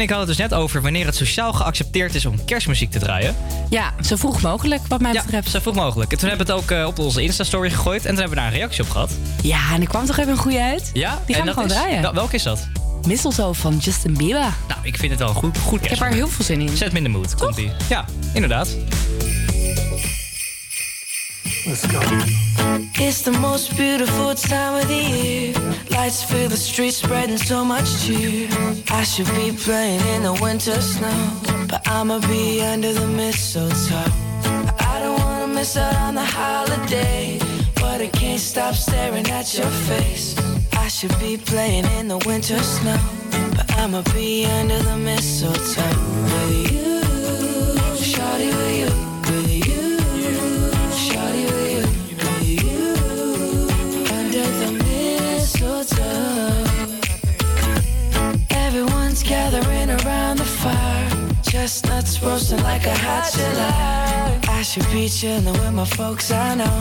ik hadden het dus net over wanneer het sociaal geaccepteerd is om kerstmuziek te draaien. Ja, zo vroeg mogelijk, wat mij Ja, betreft. zo vroeg mogelijk. En toen hebben we het ook eh, op onze Insta-story gegooid en toen hebben we daar een reactie op gehad. Ja, en er kwam toch even een goede uit? Ja? Die gaan we gewoon is- draaien. Wel- welke is dat? Mistletoe van Justin Bieber. Nou, ik vind het wel een goed, goed Ik heb er heel veel zin in. Zet me in de mood. Komt ie. Ja, inderdaad. Let's go. It's the most beautiful time of the year. Lights fill the streets, spreading so much cheer. I should be playing in the winter snow, but I'ma be under the mistletoe. I don't wanna miss out on the holiday, but I can't stop staring at your face. I should be playing in the winter snow, but I'ma be under the mistletoe chestnuts roasting like a hot July. I should be chilling with my folks, I know,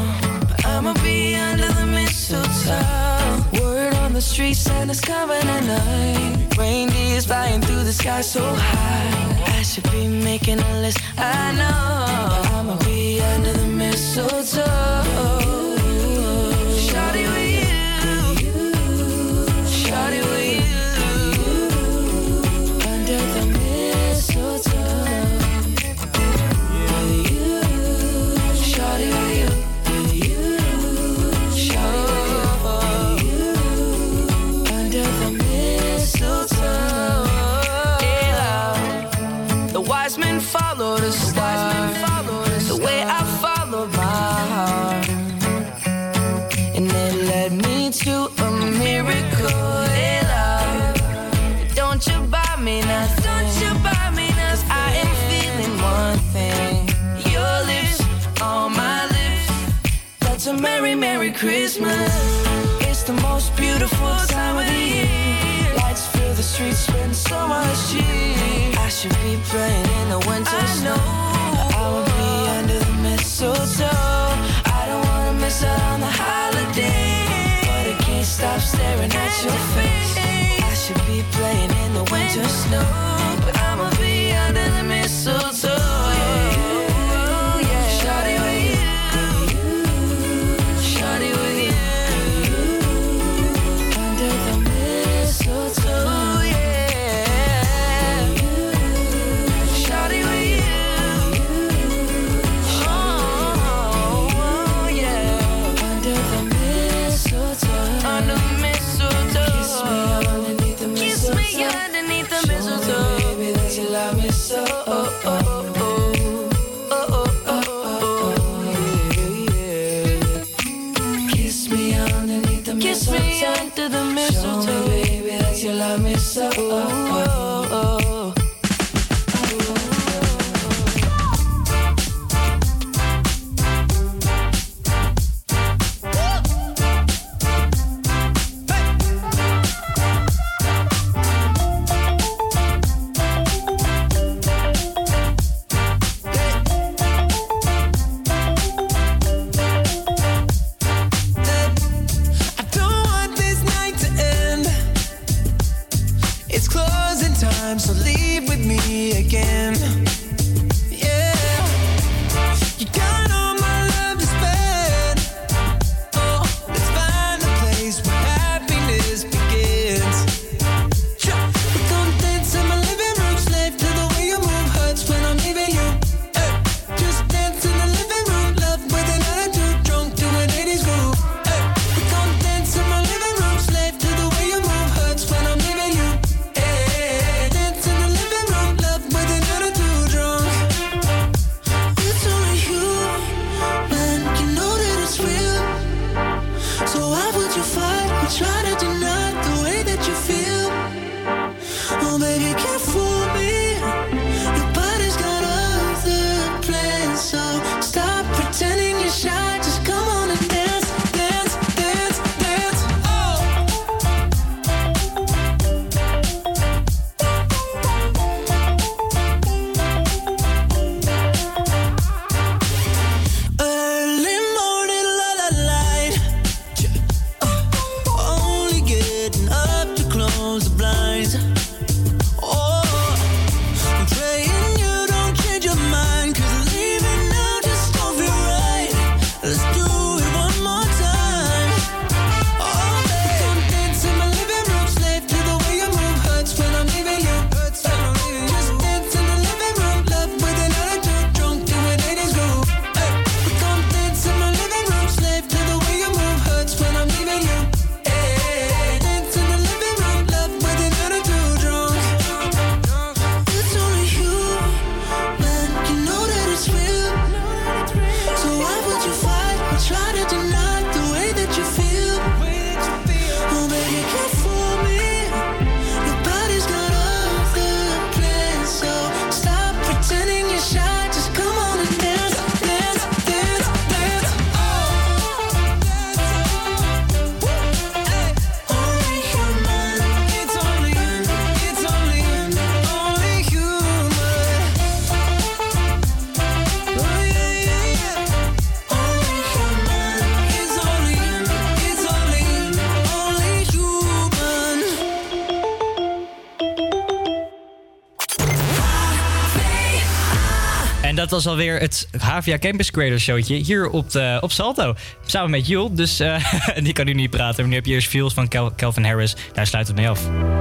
but I'ma be under the mistletoe. Word on the street, Santa's coming at night. Reindeer's flying through the sky so high. I should be making a list, I know. But I'ma be under the mistletoe. Christmas. It's the most beautiful time of the year. Lights fill the streets, spend so much cheer. I should be playing in the winter snow. I will be under the mistletoe. I don't wanna miss out on the holiday, but I can't stop staring at your face. I should be playing in the winter snow, was alweer het HVA Campus Creator showtje hier op, de, op Salto. Samen met Jules. Dus eh, die kan nu niet praten. Maar nu heb je eerst Feels van Calvin Harris. Daar sluit het mee af.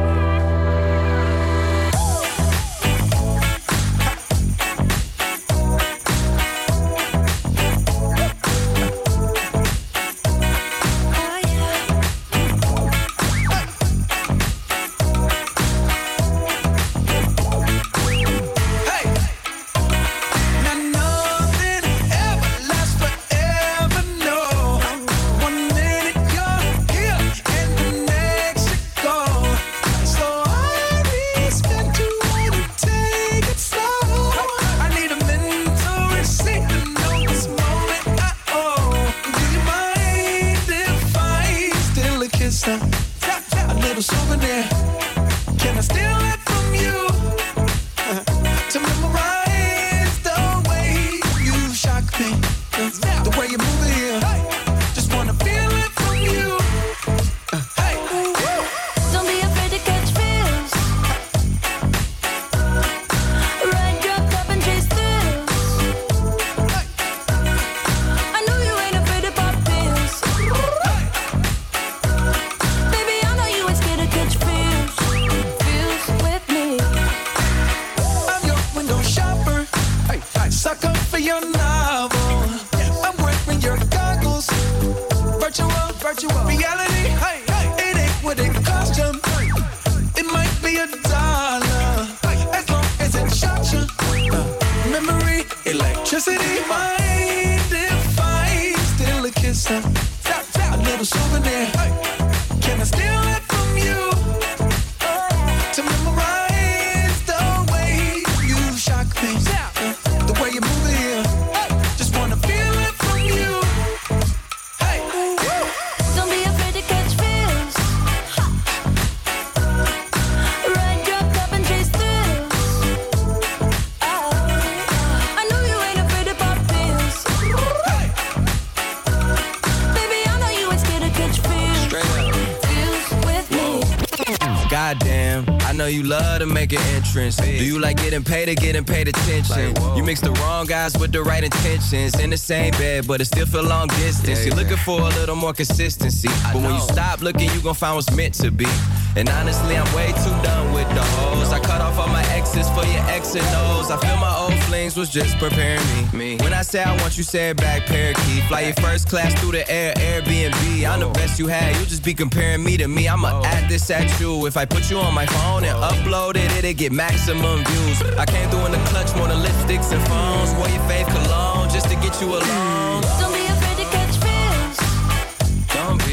You love to make an entrance. Do you like getting paid or getting paid attention? you mix the wrong guys with the right intentions. In the same bed, but it still feel long distance. You're looking for a little more consistency. But when you stop looking, you gon' find what's meant to be. And honestly, I'm way too done with the hoes. I cut off all my exes for your X and O's. I feel my old flings was just preparing me. When I say I want you, say it back, parakeet. Fly your first class through the air, Airbnb. I'm the best you had. You just be comparing me to me. I'ma add this at you. If I put you on my phone and upload it, it'll get maximum views. I came through in the clutch more than lipsticks and phones. Wore your fave cologne just to get you alone.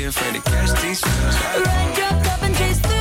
Afraid to catch these feels. Ride your cup and chase.